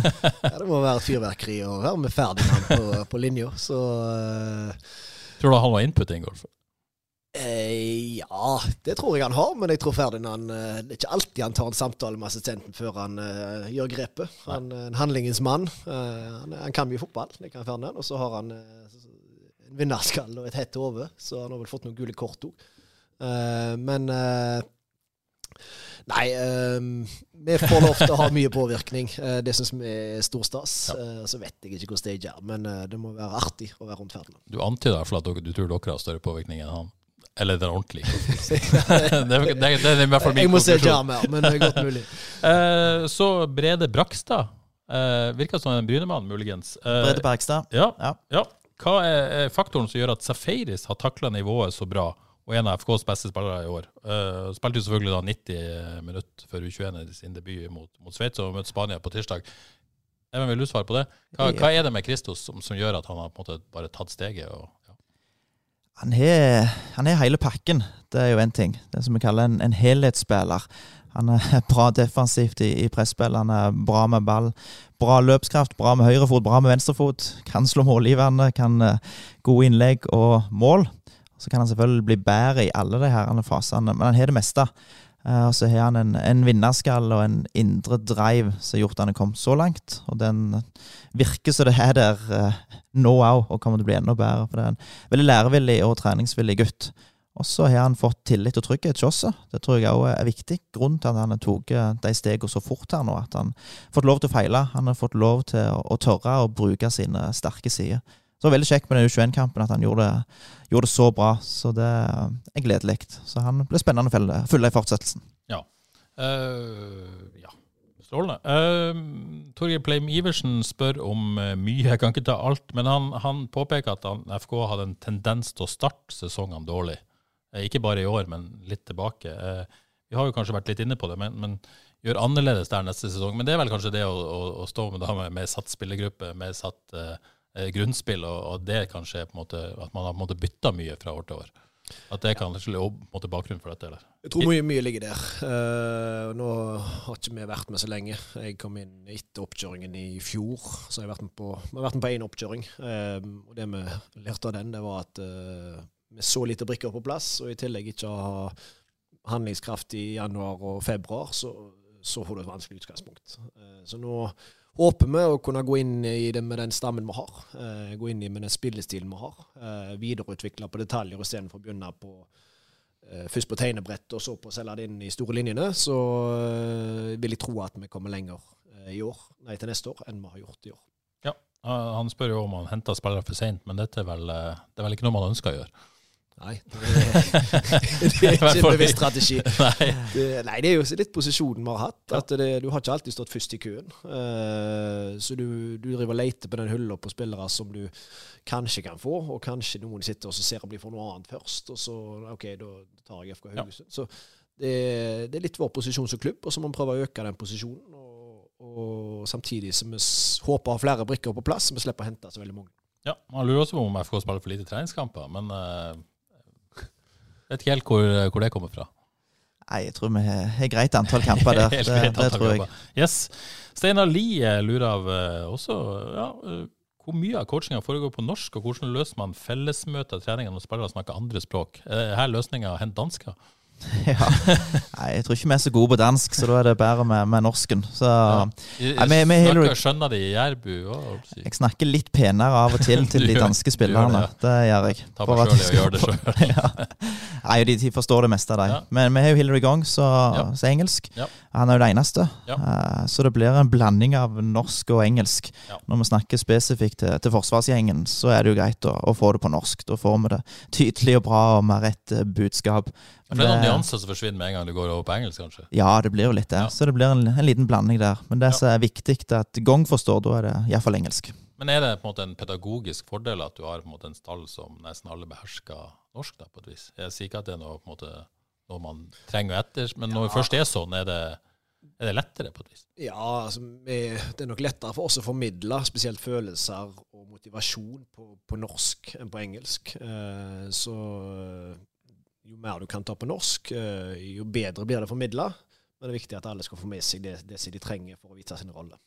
[laughs] Ja, det må være fyrverkeri å være med Ferdinand på, på linja, så uh, Tror du han har input i Ingolf? eh, Ja, det tror jeg han har, men jeg tror Ferdinand eh, Det er ikke alltid han tar en samtale med assistenten før han eh, gjør grepet. Han er en handlingens mann. Eh, han, han kan mye fotball, det kan Ferdinand. Og så har han eh, en vinnerskall og et hett hode, så han har vel fått noen gule kort òg. men eh, Nei, eh, vi får lov til å ha mye påvirkning. Eh, det syns vi er stor stas. Ja. Eh, så vet jeg ikke hvor stage er, men eh, det må være artig å være rundt Ferdinand. Du antyder i hvert fall at du tror dere har større påvirkning enn han. Eller den ordentlige. [laughs] [laughs] det, det, det er i hvert fall min Jeg må se konklusjon. her, men det er godt mulig. [laughs] Eh, så Brede Brakstad. Uh, virker som en Brynemann, muligens. Eh, Brede Bergstad. Ja, Ja. ja. Hva er, er faktoren som gjør at Safaris har takla nivået så bra, og en av FKs beste spillere i år? Uh, spilte jo selvfølgelig da 90 minutter før U21 i sin debut mot, mot Sveits og møtte Spania på tirsdag. Even, vil du svare på det? Hva, hva er det med Kristos som, som gjør at han har på en måte bare tatt steget? Og, ja. Han har, han har hele pakken. Det er jo én ting. Det som vi kaller en, en helhetsspiller. Han er [laughs] bra defensivt i, i presspill, han er bra med ball. Bra løpskraft, bra med høyrefot, bra med venstrefot. Kan slå målgiverne, kan uh, gode innlegg og mål. Så kan han selvfølgelig bli bedre i alle de her fasene, men han har det meste. Eh, Og så har han en, en vinnerskall og en indre drive som har gjort at han har kommet så langt. Og den virker som det er der eh, nå òg, og kommer til å bli enda bedre. For det er en veldig lærevillig og treningsvillig gutt. Og så har han fått tillit og trygghet hos oss. Det tror jeg òg er viktig. Grunnen til at han har tatt de stegene så fort her nå, at han har fått lov til å feile. Han har fått lov til å, å tørre å bruke sine sterke sider. Så det var veldig kjekt med den U21-kampen at han gjorde det, gjorde det så bra. Så det er gledelig. Så han blir spennende å følge- i fortsettelsen. Eh, ja. Strålende. Uh, Torgeir Pleim Iversen spør om eh, mye. Jeg kan ikke ta alt, men han, han påpeker at han, FK hadde en tendens til å starte sesongene dårlig. Eh, ikke bare i år, men litt tilbake. Eh, vi har jo kanskje vært litt inne på det, men, men gjør annerledes der neste sesong. Men det er vel kanskje det å, å, å stå med, da, med, med satt spillergruppe, med satt eh, eh, grunnspill, og, og det kanskje er på en måte, at man har på bytta mye fra år til år. At det kan kanskje være bakgrunnen for dette? eller? Jeg tror mye, mye ligger der. Uh, nå har ikke vi vært med så lenge. Jeg kom inn etter oppkjøringen i fjor, så jeg har vært med på, har én oppkjøring. Uh, og det vi lærte av den, det var at uh, med så lite brikker på plass, og i tillegg ikke ha handlingskraft i januar og februar, så, så får du et vanskelig utgangspunkt. Eh, så nå håper vi å kunne gå inn i det med den stammen vi har. Eh, gå inn i med den spillestilen vi har. Eh, videreutvikle på detaljer istedenfor å begynne på eh, først på tegnebrett og så på å selge det inn i store linjene. Så eh, vil jeg tro at vi kommer lenger eh, i år, nei til neste år enn vi har gjort i år. Ja, Han spør jo om han henter spillere for seint, men dette er vel, eh, det er vel ikke noe man ønsker å gjøre? Nei, det [laughs] er, det er ikke en bevisst strategi. [laughs] Nei. Det, nei, det er jo litt posisjonen vi har hatt. At det, du har ikke alltid stått først i køen. Uh, så du, du driver og leter på den hylla på spillere som du kanskje kan få, og kanskje noen sitter og ser om de får noe annet først, og så OK, da tar jeg FK Haugesund. Så det, det er litt vår posisjon som klubb, og så må vi prøve å øke den posisjonen. Og, og samtidig som vi håper å ha flere brikker på plass, så vi slipper å hente så veldig mange. Ja, Man lurer også på om FK spiller for lite treningskamper, men uh, vet ikke helt hvor, hvor det kommer fra. Nei, jeg tror vi har greit antall kamper [laughs] der. Det, det tror jeg. kamper. Yes. Steinar Lie lurer av eh, også ja, eh, hvor mye av coachinga foregår på norsk, og hvordan løser man fellesmøter og treninger når spillere snakker andre språk? Er her løsninga hent dansker? [laughs] Ja. Nei, jeg tror ikke vi er så gode på dansk, så da er det bedre med, med norsken. Så ja. jeg, jeg, jeg, jeg snakker, skjønner de jærbu òg? jeg snakker litt penere av og til [laughs] til de danske spillerne. det, Det gjør jeg. Ta meg sjøl i å gjøre det sjøl. [laughs] ja. Nei, de, de forstår det meste av dem. Ja. Men vi har jo Hillary Gong, så, så engelsk. Han er jo det eneste. Eh, så det blir en blanding av norsk og engelsk. Når vi snakker spesifikt til, til forsvarsgjengen, så er det jo greit å, å få det på norsk. Da får vi det tydelig og bra og med rett eh, budskap. For det er noen nyanser som forsvinner med en gang du går over på engelsk, kanskje. Ja, det blir jo litt det. Ja. Så det blir en, en liten blanding der. Men det Ja. som er viktig, at Gong forstår, da er det iallfall engelsk. Men er det på en måte en pedagogisk fordel at du har på en måte en stall som nesten alle behersker norsk, da, på et vis? Jeg sier ikke at det er noe, på en måte, noe man trenger etter, men når det først er sånn, er det, er det lettere på et vis? Ja, altså, det er nok lettere for oss å formidle spesielt følelser og motivasjon på, på norsk enn på engelsk. Eh, så jo mer du kan ta på norsk, eh, jo bedre blir det formidla. Men det er viktig at alle skal få med seg det, det de trenger for å vite sin rolle.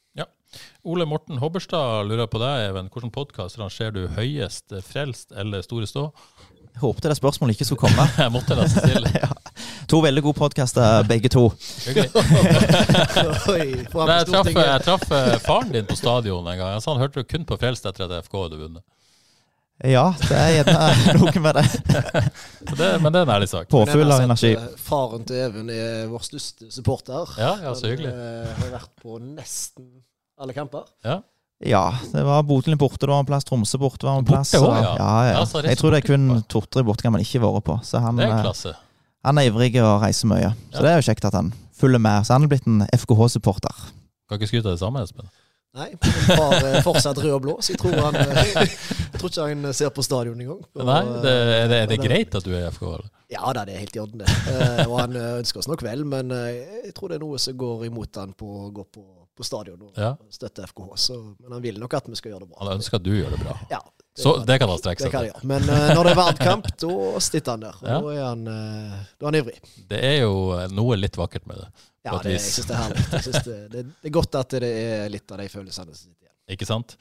Ole Morten Hobberstad lurer på deg, Even. Hvilken podkast rangerer du høyest? Frelst eller Store stå? Jeg håpte det spørsmålet ikke skulle komme. [laughs] Jeg måtte nesten stille. [laughs] ja. To veldig gode podkaster, begge to. Okay. [laughs] Oi, Jeg traff, jeg traff eh, faren din på stadion en gang. Han sa han hørte kun på Frelst etter at FK hadde vunnet. Ja, det er gjerne [laughs] noe med det. [laughs] Det. Men det er en ærlig sak. Påfyll av energi. eh, Faren til Even er vår største supporter. Ja, ja, så hyggelig. Han eh, har vært på nesten alle kamper. Ja. Ja, det var Bodø borte, det var en plass. Tromsø borte var en Borte plass. også, ja. ja, ja. Ja, Jeg tror det er kun borte. to-tre bortekamper han ikke har vært på. Så han, Det er en eh, klasse. han er ivrig og reiser mye. Så Ja. det er jo kjekt at han følger med. Så han er blitt en FKH-supporter. Kan ikke skryte av det samme, Espen. Nei, bare er fortsatt rød og blå, så jeg tror, han, eh, jeg tror ikke han ser på stadion engang. Nei, det, det, er det greit at du er FK? Eller? Ja da, det er helt i orden, det. Eh, og han eh, ønsker oss nok vel, men eh, jeg tror det er noe som går imot han på å gå på, på stadion og Ja. støtte FKH. Så, men han vil nok at vi skal gjøre det bra. Han ønsker at du gjør det bra. Ja, Så det kan han strekke seg til. Men uh, når det er verdkamp, da sitter han der. Ja. da, er han, uh, da er han ivrig. Det er jo noe litt vakkert med det. Ja, det, jeg syns det er herlig. Det, det, det er godt at det er litt av de følelsene som sitter. Ikke sant?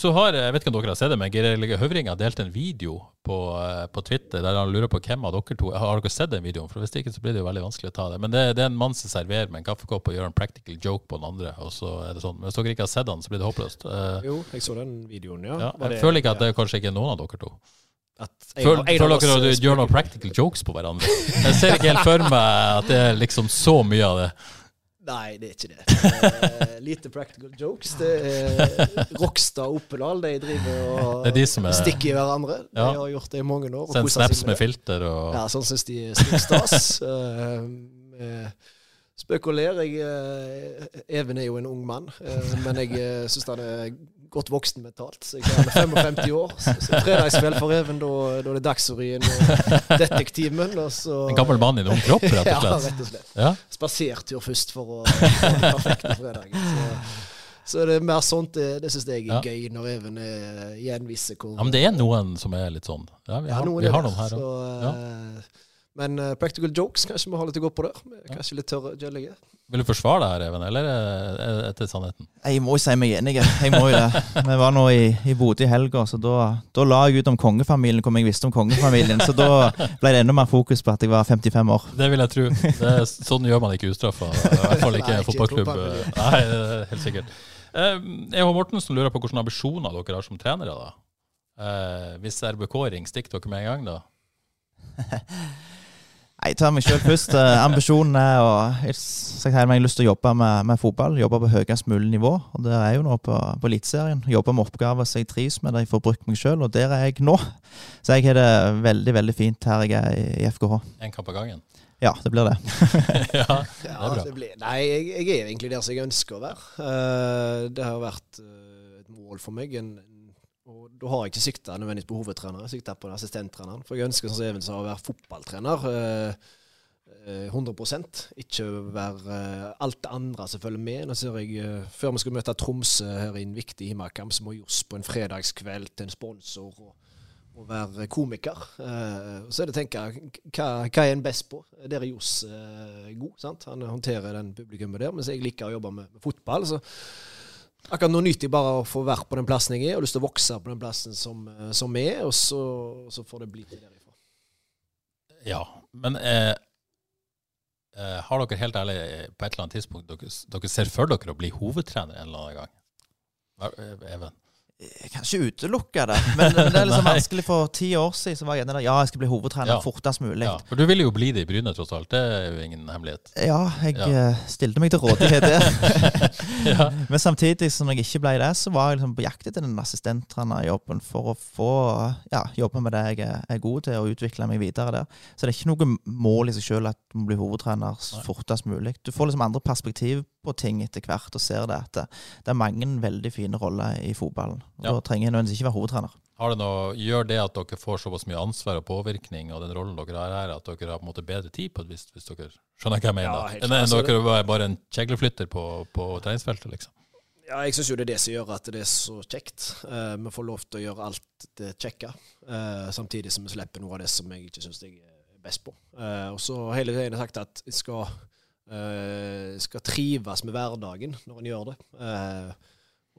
Så har, jeg vet ikke om dere har sett det, men Geir Høvring har delt en video på, eh, på Twitter der han lurer på hvem av dere to Har dere sett den videoen? For Hvis ikke så blir det jo veldig vanskelig å ta det. Men det, det er en mann som serverer med en kaffekopp og gjør en practical joke på den andre. Og så er det sånn. Men hvis dere ikke har sett den, så blir det håpløst. Eh, Jo, jeg så den videoen, ja. ja, jeg jeg føler ikke at det er kanskje ikke er noen av dere to. Føler dere at du gjør noen practical jokes på hverandre? Jeg ser ikke helt for meg at det er liksom så mye av det. Nei, det er ikke det. Uh, lite practical jokes. Det er Rokstad og Oppedal. De driver og [laughs] Det er de som er- stikker i hverandre. De Ja. har gjort det i mange år. Send snaps med med filter og Ja, sånn syns de er stas. uh, [laughs] eh, Spøk og ler. Jeg, eh, Even er jo en ung mann, eh, men jeg uh, syns han er godt voksen mentalt. Så jeg er 55 år. Så, så fredagskveld for Even, da, da er det Dagsrevyen og Detektimen. Og så, En gammel mann i en ung kropp, [laughs] rett og slett. ja, rett og slett. Ja. Spasertur først for å få den perfekte fredagen. Så, så det er mer sånt. Det, det syns jeg er Ja. gøy, når Even er, igjen hvor ja, men det er noen som er litt sånn. Ja, vi Ja, har, noen vi har noen her òg. Eh, Men uh, practical jokes kanskje vi har litt å gå på der. Er Kanskje litt tørre jellige. Vil du forsvare det her, Even, eller er det til sannheten? Jeg må jo si meg enig. Jeg må jo det. Vi var nå i, i Bodø i helga, så da, da la jeg ut om kongefamilien, hvor jeg visste om kongefamilien. Så da ble det enda mer fokus på at jeg var 55 år. Det vil jeg tro. Det er, sånn gjør man ikke ustraffa. I hvert fall ikke i en fotballklubb. Nei, helt sikkert. Eh, EH Mortensen lurer på hvilke ambisjoner dere har som trenere. da. Eh, hvis RBK ringer, stikker dere med en gang, da? [laughs] Jeg tar meg sjøl først. Eh, ambisjonen er å jeg, jeg har lyst til å jobbe med, med fotball. Jobbe på høyest mulig nivå. Og det er jo nå på, på Eliteserien. Jobbe med oppgaver som jeg trives med, der jeg får brukt meg sjøl. Og der er jeg nå. Så jeg har det veldig veldig fint her jeg er i, i FKH. En kamp av gangen? Ja, det blir det. [laughs] [laughs] ja, det er bra. blir, nei, jeg, jeg er egentlig der som jeg ønsker å være. Uh, det har vært uh, et mål for meg. En, og da har jeg ikke sikta nødvendigvis på hovedtrener, jeg sikta på assistenttreneren. For jeg ønsker sånn som Even sa, å være fotballtrener. eh, eh, 100 Ikke være eh, alt det andre som følger med. Nå ser jeg, eh, Før vi skal møte Tromsø her i en viktig hjemmekamp, så må Johs på en fredagskveld til en sponsor. og og være komiker. Eh, så er det å tenke hva, hva er en best på? Der er Johs eh, god. sant? Han håndterer den publikummet der, mens jeg liker å jobbe med, med fotball. så Akkurat nå nyter jeg bare å få være på den plassen jeg er, og lyst til å vokse på den plassen som, eh, som er, og så, så får det bli til derifra. Ja, men eh, eh, har dere helt ærlig eh, på et eller annet tidspunkt dere, dere ser for dere å bli hovedtrener en eller annen gang? Even? Jeg kan ikke utelukke det, men, det er liksom [laughs] vanskelig. For ti år siden så var jeg enig der ja, jeg skal bli hovedtrener Ja. fortest mulig. Ja, for du ville jo bli det i Bryne, tross alt. Det er jo ingen hemmelighet. Ja, jeg Ja. eh, stilte meg til rådighet der. [laughs] Ja. Men samtidig som jeg ikke ble det, så var jeg liksom på jakt etter den assistenttrenerjobben for å få ja, jobbe med det jeg er, god til, og utvikle meg videre der. Så det er ikke noe mål i seg sjøl at du må bli hovedtrener fortest mulig. Du får liksom andre perspektiv på ting etter hvert, og ser det at det, det er mange veldig fine roller i fotballen. Og Ja. Da trenger jeg nødvendigvis ikke være hovedtrener. Har det noe, gjør det at dere får såpass mye ansvar og påvirkning og den rollen dere har her, at dere har på en måte bedre tid på det, hvis, hvis dere skjønner hva jeg mener? Ja, helt Enn dere bare- bare en kjegleflytter på, på treningsfeltet, liksom? Ja, jeg syns jo det er det som gjør at det er så kjekt. Uh, vi får lov til å gjøre alt det kjekke, uh, samtidig som vi slipper noe av det som jeg ikke syns jeg er best på. Uh, og så hele tiden har jeg sagt at jeg skal skal trives med hverdagen når en gjør det. Eh,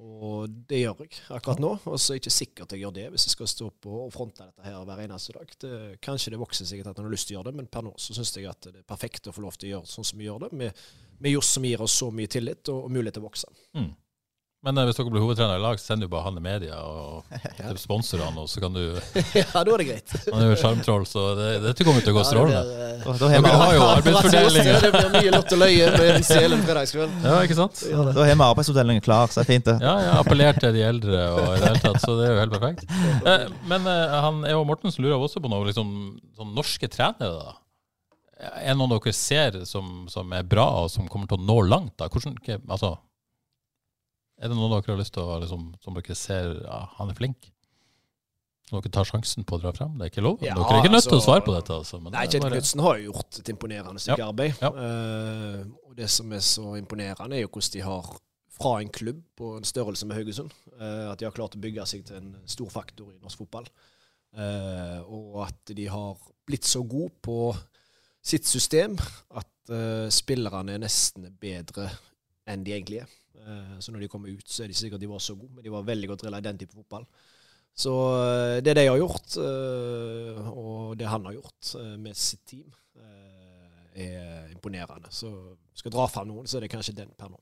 og det gjør jeg akkurat nå. Og så er jeg ikke sikkert jeg gjør det hvis jeg skal stå på og fronte dette her hver eneste dag. Det, kanskje det vokser sikkert at en har lyst til å gjøre det, men per nå så syns jeg at det er perfekt å få lov til å gjøre sånn som vi gjør det, med, med Johs som gir oss så mye tillit og, og mulighet til å vokse. Mm. Men eh, hvis dere blir hovedtrener i lag, så sender du bare han i media og [laughs] til sponsorene, og så kan du [laughs] ja, da er det greit. Han er jo sjarmtroll, så det, dette kommer til å gå strålende. Ja, det Og Da har Dere har vi, jo [laughs] arbeidsfordeling. Det blir mye lott og løye med en sel fredagskveld. Ja, ikke sant? da har vi arbeidsfordelingen klar, så det er fint, det. Ja, jeg appellerte til de eldre og i det hele tatt, så det er jo helt perfekt. Eh, men eh, han, Eva Mortensen lurer også på noe liksom, sånn norske trenere. da. Er det noen dere ser som, som er bra, og som kommer til å nå langt? da? Hvordan, altså, er det noen dere har lyst til å liksom, som dere ser ja, han er flink? Dere tar sjansen på å dra frem? Det er ikke lov. Ja, dere er ikke nødt til å altså- svare på dette. Altså, men Nei, Kjell er bare- Knutsen har jo gjort et imponerende stykke Ja, arbeid. Eh, og det som er så imponerende, er jo hvordan de har fra en klubb på en størrelse med Haugesund, uh, at de har klart å bygge seg til en stor faktor i norsk fotball. Uh, og at de har blitt så gode på sitt system at uh, spillerne er nesten bedre enn de egentlig er. Eh, så når de kommer ut, så er de ikke sikkert de var så gode, men de var veldig godt drilla i den type fotball. Så eh, det de har gjort, eh, og det han har gjort med sitt team, eh, er imponerende. Så skal jeg dra fram noen, så er det kanskje den per nå.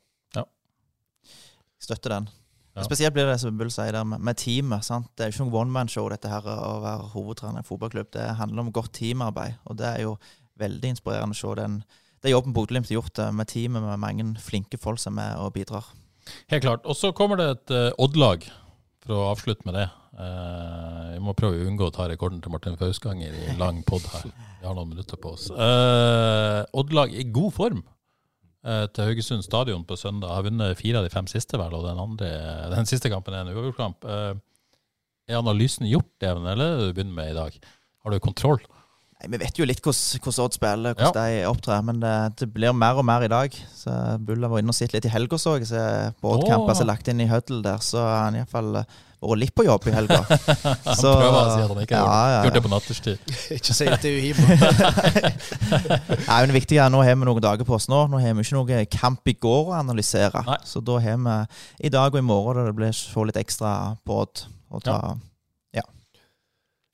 Støtter den. Ja. Spesielt blir det som Bull sier der med, med teamet. sant? Det er jo ikke noe one man-show dette her å være hovedtrener i en fotballklubb. Det handler om godt teamarbeid, og det er jo veldig inspirerende å se den, det jobben Bodø-Glimt har gjort med teamet, med mange flinke folk som er med og bidrar. Helt klart. Og så kommer det et uh, Odd-lag, for å avslutte med det. Uh, vi må prøve å unngå å ta rekorden til Martin Fausganger i [laughs] lang pod her. Vi har noen minutter på oss. Uh, Odd-lag i god form til Haugesund stadion på søndag. Har vunnet fire av de fem siste, vel, og den, andre, den siste kampen er en uavgjortkamp. Uh, er analysen gjort, Even, eller er det du begynner med i dag? Har du kontroll? Nei, Vi vet jo litt hvordan, Odd spiller, hvordan Ja. de opptrer, men det, det blir mer og mer i dag. Så Bulla var inne og sett litt i helga, så jeg. Så på Odd-kamper som er lagt inn i Huddle der, så har han iallfall vært litt på jobb i helga. [laughs] Han Så- prøver å si at han ikke har Ja, ja, ja. gjort det på natterstid. [laughs] Ikke si at det er uhibla. [laughs] Nei, men det viktige er Nå har vi noen dager på oss nå. Nå har vi ikke noe kamp i går å analysere. Nei. Så da har vi i dag og i morgen da det blir få litt ekstra på Odd. å ta.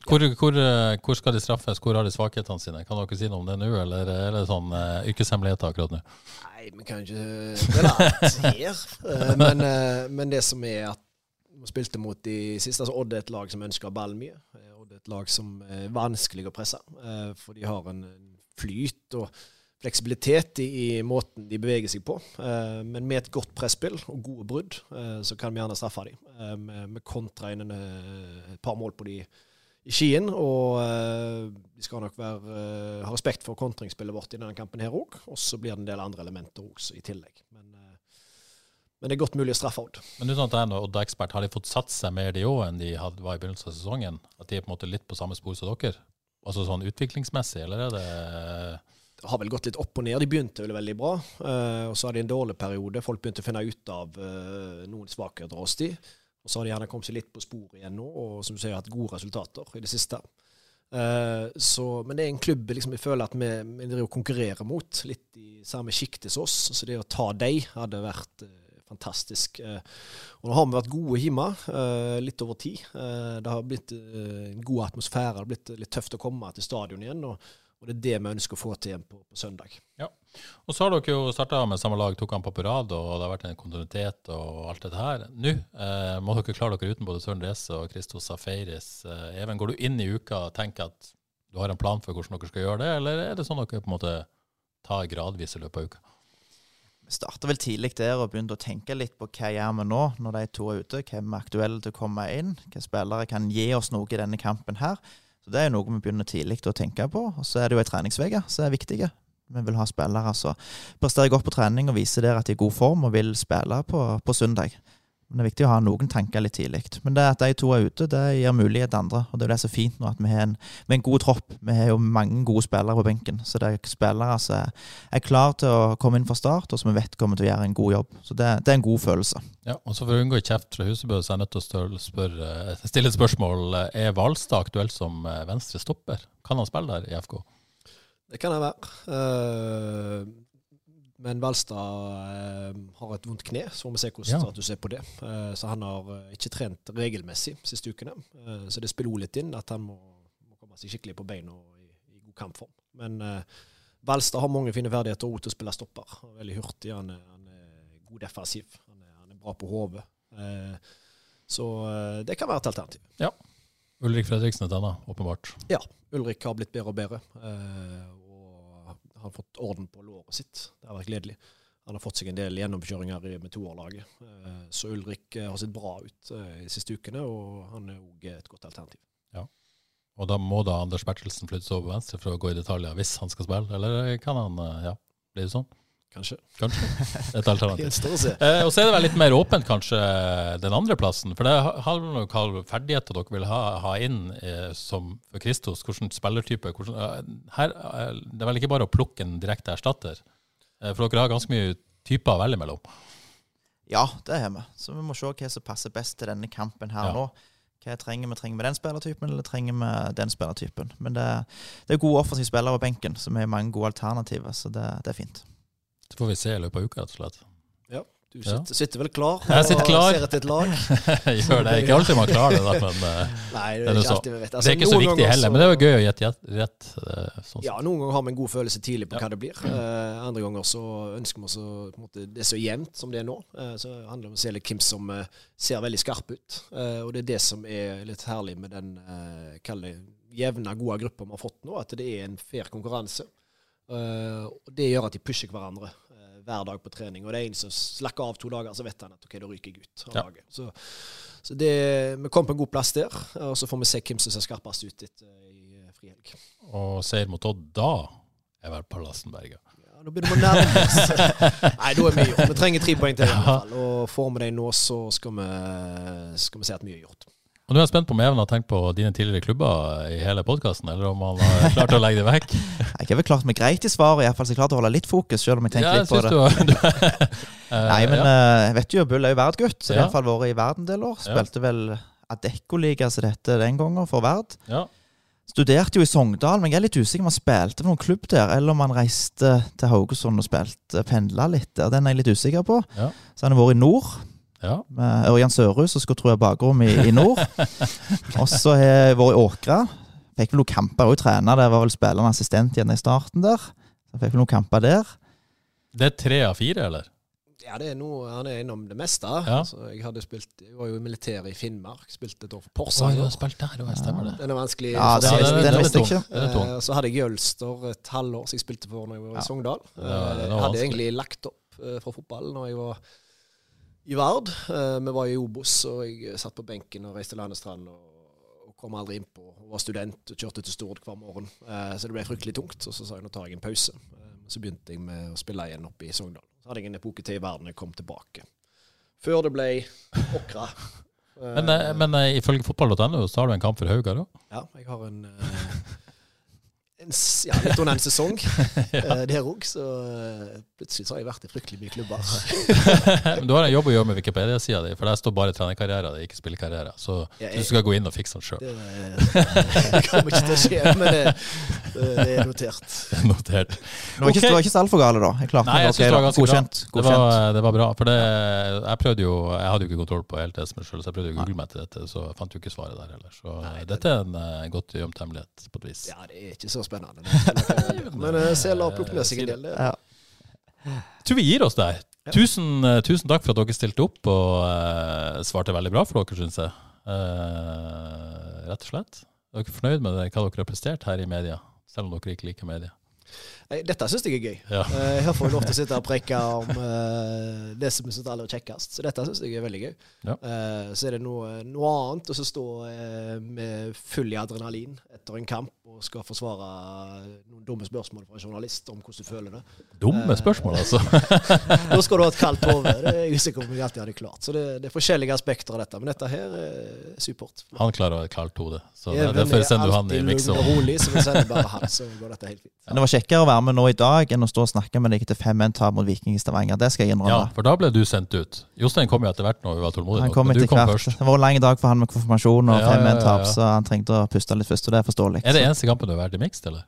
Hvor, hvor, eh, hvor skal de straffes? Hvor har de svakhetene sine? Kan dere si noe om det nå, eller er det sånn uh, yrkeshemmeligheter akkurat nå? Nei, vi kan ikke Det alt her. Eh, Men, uh, men det som er at vi spilte mot de siste, altså Odd er et lag som ønsker ballen mye. Odd er et lag som er vanskelig å presse, uh, for de har en flyt og fleksibilitet i, i måten de beveger seg på. Uh, Men med et godt presspill og gode brudd, så kan vi gjerne straffe dem. Vi kontrer inn en, et par mål på de i Skien, og vi de skal nok være, eh, ha respekt for kontringsspillet vårt i denne kampen her òg. Og så blir det en del andre elementer også i tillegg. Men, eh, men det er godt mulig å straffe Odd. Men uten at jeg er noen Odd-ekspert, har de fått satt seg mer de òg enn de var i begynnelsen av sesongen? At de er på en måte litt på samme spor som dere? Altså sånn utviklingsmessig, eller er det Det har vel gått litt opp og ned. De begynte vel veldig bra, eh, og så hadde de en dårlig periode. Folk begynte å finne ut av eh, noen svakheter hos de. Og så har de gjerne kommet seg litt på sporet igjen nå, og som du sier, hatt gode resultater i det siste. Eh, så, men det er en klubb liksom, jeg føler at vi, vi driver konkurrerer mot, litt i samme sjiktet som oss. Så det å ta dem hadde vært eh, fantastisk. Eh, og nå har vi vært gode hjemme, litt over tid. Det har blitt en god atmosfære. Det har blitt litt tøft å komme til stadion igjen. og og det er det vi ønsker å få til igjen på, på søndag. Og så har dere jo starta med samme lag, tok han på rad, og det har vært en kontinuitet og alt dette her. Nå eh, må dere klare dere uten både Søren Reze og Christos Safaris. Eh, Even, går du inn i uka og tenker at du har en plan for hvordan dere skal gjøre det, eller er det sånn dere på en måte tar gradvis i løpet av uka? Vi starta vel tidlig der og begynte å tenke litt på hva gjør vi nå når de to er ute. Hvem er aktuelle til å komme inn? Hvilke spillere kan gi oss noe i denne kampen her? Så Det er jo noe vi begynner tidlig å tenke på. Og så er det jo ei treningsuke som er viktige. Vi vil ha spillere som presterer godt på trening og viser der at de er i god form og vil spille på, på søndag. Men det er viktig å ha noen tanker litt tidlig. Men det at de to er ute, det gir mulighet til andre. Og det er det som er fint nå, at vi har en, vi har en god tropp. Vi har jo mange gode spillere på benken. Så det er spillere som er, er klar til å komme inn fra start, og som vi vet kommer til å gjøre en god jobb. Så det, det er en god følelse. Ja, og så For å unngå kjeft fra Husebø, så er jeg nødt til å spørre, eh, stille et spørsmål. Er Hvalstad aktuell som eh, venstre stopper? Kan han spille der i FK? Det kan det være. Eh, Men Valstad eh, har et vondt kne, så må vi se hvordan Ja. status er på det. Eh, så han har eh, ikke trent regelmessig siste ukene. Så det spiller også litt inn at han må, må komme seg skikkelig på beina og i, i god kampform. Men Valstad har mange fine ferdigheter òg til å spille stopper. Er Veldig hurtig, han er, han er god defensiv, han er, han er bra på hodet. Så det kan være et alternativ. Ja. Ulrik Fredriksen er denne, åpenbart. Ja, Ulrik har blitt bedre og bedre. eh, har fått orden på låret sitt. Det har vært gledelig. Han har fått seg en del gjennomkjøringer med toerlaget. Eh, så Ulrik eh, har sett bra ut eh, de siste ukene, og han er òg et godt alternativ. Og da må da Anders Bertelsen flyttes over på venstre for å gå i detaljer hvis han skal spille, eller kan han eh, Ja, blir sånn? Kanskje. Kanskje. Et alternativ. Eh, og så er det vel litt mer åpent, kanskje, den andre plassen. For det har nok ferdigheter dere vil ha, ha inn eh, som for Kristos. Hvilken spillertype. Hvordan, eh, her, eh, det er vel ikke bare å plukke en direkte erstatter? Eh, for dere har ganske mye typer å velge mellom. Ja, det har vi. Så vi må se hva som passer best til denne kampen her Ja. nå. Hva trenger vi? Trenger vi den spillertypen, eller trenger vi den spillertypen? Men det, det er gode offensive spillere på benken, så vi har mange gode alternativer. Så det, det er fint. Så får vi se i løpet av uka, rett og slett. Du Ja. sitter, sitter vel klar Jeg sitter klar. og ser etter et lag? [laughs] Gjør det. Ikke alltid man klarer det, da, [laughs] men eh, Nei, det Det er er ikke så- alltid vet. det Altså, er ikke så viktig heller. så- Men det er jo gøy å gjette rett. eh, Sånn. Ja, noen ganger har vi en god følelse tidlig på Ja. hva det blir. Eh, andre ganger så ønsker vi oss å måte, Det er så jevnt som det er nå. Eh, så handler det om å se litt hvem som eh, ser veldig skarp ut. Eh, og det er det som er litt herlig med den uh, jevne, gode gruppa vi har fått nå, at det er en fair konkurranse. Eh, og det gjør at de pusher hverandre eh, hver dag på trening. Og det er en som slakker av to dager, så vet han at ok, da ryker jeg ut av Ja. laget. Så, så det, vi kom på en god plass der, og så får vi se hvem som ser skarpest ut etter i eh, frihelg. Og seier mot Odd, da er vel Pallassenberga. Ja, Nå begynner vi å nærme oss. [laughs] Nei, da er vi gjort. Vi trenger tre poeng til. i [laughs] hvert fall. Og får vi dem nå, så skal vi, skal vi se at mye er gjort. Og nå er jeg spent på om Even har tenkt på dine tidligere klubber i hele podkasten, eller om han har klart å legge det vekk. [laughs] Jeg har vel klart meg greit i svaret, i hvert fall så jeg klarte å holde litt fokus, selv om jeg tenker Ja, litt på det. Du, [laughs] du, Eh, [laughs] Nei, men ja. eh, vet jo, Bull er jo Verd-gutt, så jeg Ja. har i hvert fall vært i verden en del år. Spilte vel Adeccoliga som dette den gangen, for Verd. ja. Studerte jo i Sogndal, men jeg er litt usikker om han spilte for noen klubb der, eller om han reiste til Haugesund og spilte, pendla litt der. Den er jeg litt usikker på. Ja. Så han har vært i nord, ja. med Ørjan Sørhus, tro jeg bakrom i, i nord. [laughs] og så har jeg vært i Åkra. Fikk vel noen kamper òg, trener. Der var vel spillende assistent igjen i starten der. Så fikk vel noen kamper der. Det er tre av fire, eller? Ja, det er noe, Han er innom det meste. Ja. Altså, jeg, hadde spilt, jeg var jo i militæret i Finnmark. Spilte et år for Porsanger. Oh, har spilt der òg, stemmer det. Den er vanskelig. Ja, det, å si det- det den, den visste jeg ikke. det. Eh, Så hadde jeg Jølster et halvår som jeg spilte for når jeg var Ja. i Sogndal. Ja, det Eh, Jeg vanskelig. hadde egentlig lagt opp eh, fra fotball når jeg var i Vard. Eh, Vi var i Obos, og jeg satt på benken og reiste landestrand. og kom aldri innpå. Og var student og kjørte til Stord hver morgen. Eh, Så det ble fryktelig tungt. Og så sa jeg nå tar jeg en pause. Eh, Så begynte jeg med å spille igjen oppe i Sogndal. Så hadde jeg en epoke til i verden jeg kom tilbake. Før det ble Åkra. Eh, [laughs] Men, eh, men eh, ifølge fotball.no så har du en kamp for Hauga, da? ja, jeg har en, eh, [laughs] ja, litt under en sesong [laughs] ja. der òg, så eh, plutselig så har jeg vært i fryktelig mye klubber. [laughs] Men du har en jobb å gjøre med Wikipedia-sida di, for der står bare trenerkarriere, det er ikke spillekarriere. Så Ja, du skal gå inn og fikse den sjøl. Det, [laughs] det kommer ikke til å skje, men det, det er notert. Notert. Det var ikke, Ok. det var ikke så altfor gale, da. Jeg klarte Nei, jeg meg synes det var ganske bra. Godkjent. Det var, det var bra. For det, jeg prøvde jo Jeg hadde jo ikke kontroll på helt det som er selv, så jeg prøvde å google meg til dette, så jeg fant jo ikke svaret der heller. Så dette er en uh, godt gjemt hemmelighet, på et vis. Ja, det er ikke så spennende. Det. [laughs] Men uh, Sela har plukket med seg en del. Jeg tror vi gir oss der. Tusen, eh, tusen takk for at dere stilte opp og uh, svarte veldig bra for dere, syns jeg. Uh, rett og slett. Er dere fornøyd med det, hva dere har prestert her i media? Selv om dere ikke liker media. Dette syns jeg er gøy. Ja. Eh, Her får jeg lov til å sitte og [laughs] preke om uh, det som jeg syns aller kjekkest. Så dette syns jeg er veldig gøy. Ja. Uh, så er det noe, noe annet å stå uh, med full i adrenalin etter en kamp og skal forsvare noen dumme spørsmål fra en journalist om hvordan du føler det. Dumme Eh, spørsmål, altså. [laughs] Da skal du ha et kaldt hode. Det er jeg usikker på om jeg alltid hadde klart. Så det, det er forskjellige aspekter av dette. Men dette her er supert. Han klarer å ha et kaldt hode. Så det, derfor er sender du han i alltid miksen. rolig, så vi sender bare han, så går dette helt fint. [laughs] Men det var kjekkere å være med nå i dag enn å stå og snakke med deg etter 5-1-tap mot Viking i Stavanger. Det skal jeg Ja, for da ble du sendt ut. Jostein kom jo etter hvert når vi var tålmodige. han kom etter kom hvert. først. Det var en lang dag for han med konfirmasjon og Ja, ja, ja, 5-1-tap, så han trengte å puste litt først, og det er forståelig. Er det eneste kampen du har vært i mixed, eller?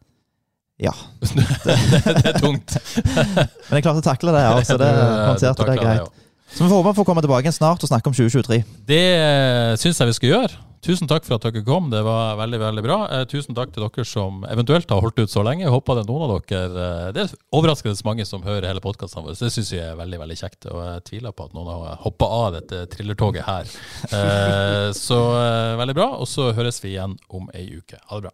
Ja. det, [laughs] det er tungt. [laughs] Men jeg klarte å takle det, ja, så det håndterte det greit. Så vi får håpe vi får komme tilbake igjen snart og snakke om 2023. Det eh, syns jeg vi skal gjøre. Tusen takk for at dere kom. Det var veldig veldig bra. Eh, tusen takk til dere som eventuelt har holdt ut så lenge. Jeg håper det er noen av dere eh, Det er overraskende mange som hører hele podkastene våre. Så det syns jeg er veldig veldig kjekt. Og jeg tviler på at noen har hoppa av dette thrillertoget her. [laughs] Eh, så eh, veldig bra. Og så høres vi igjen om ei uke. Ha det bra.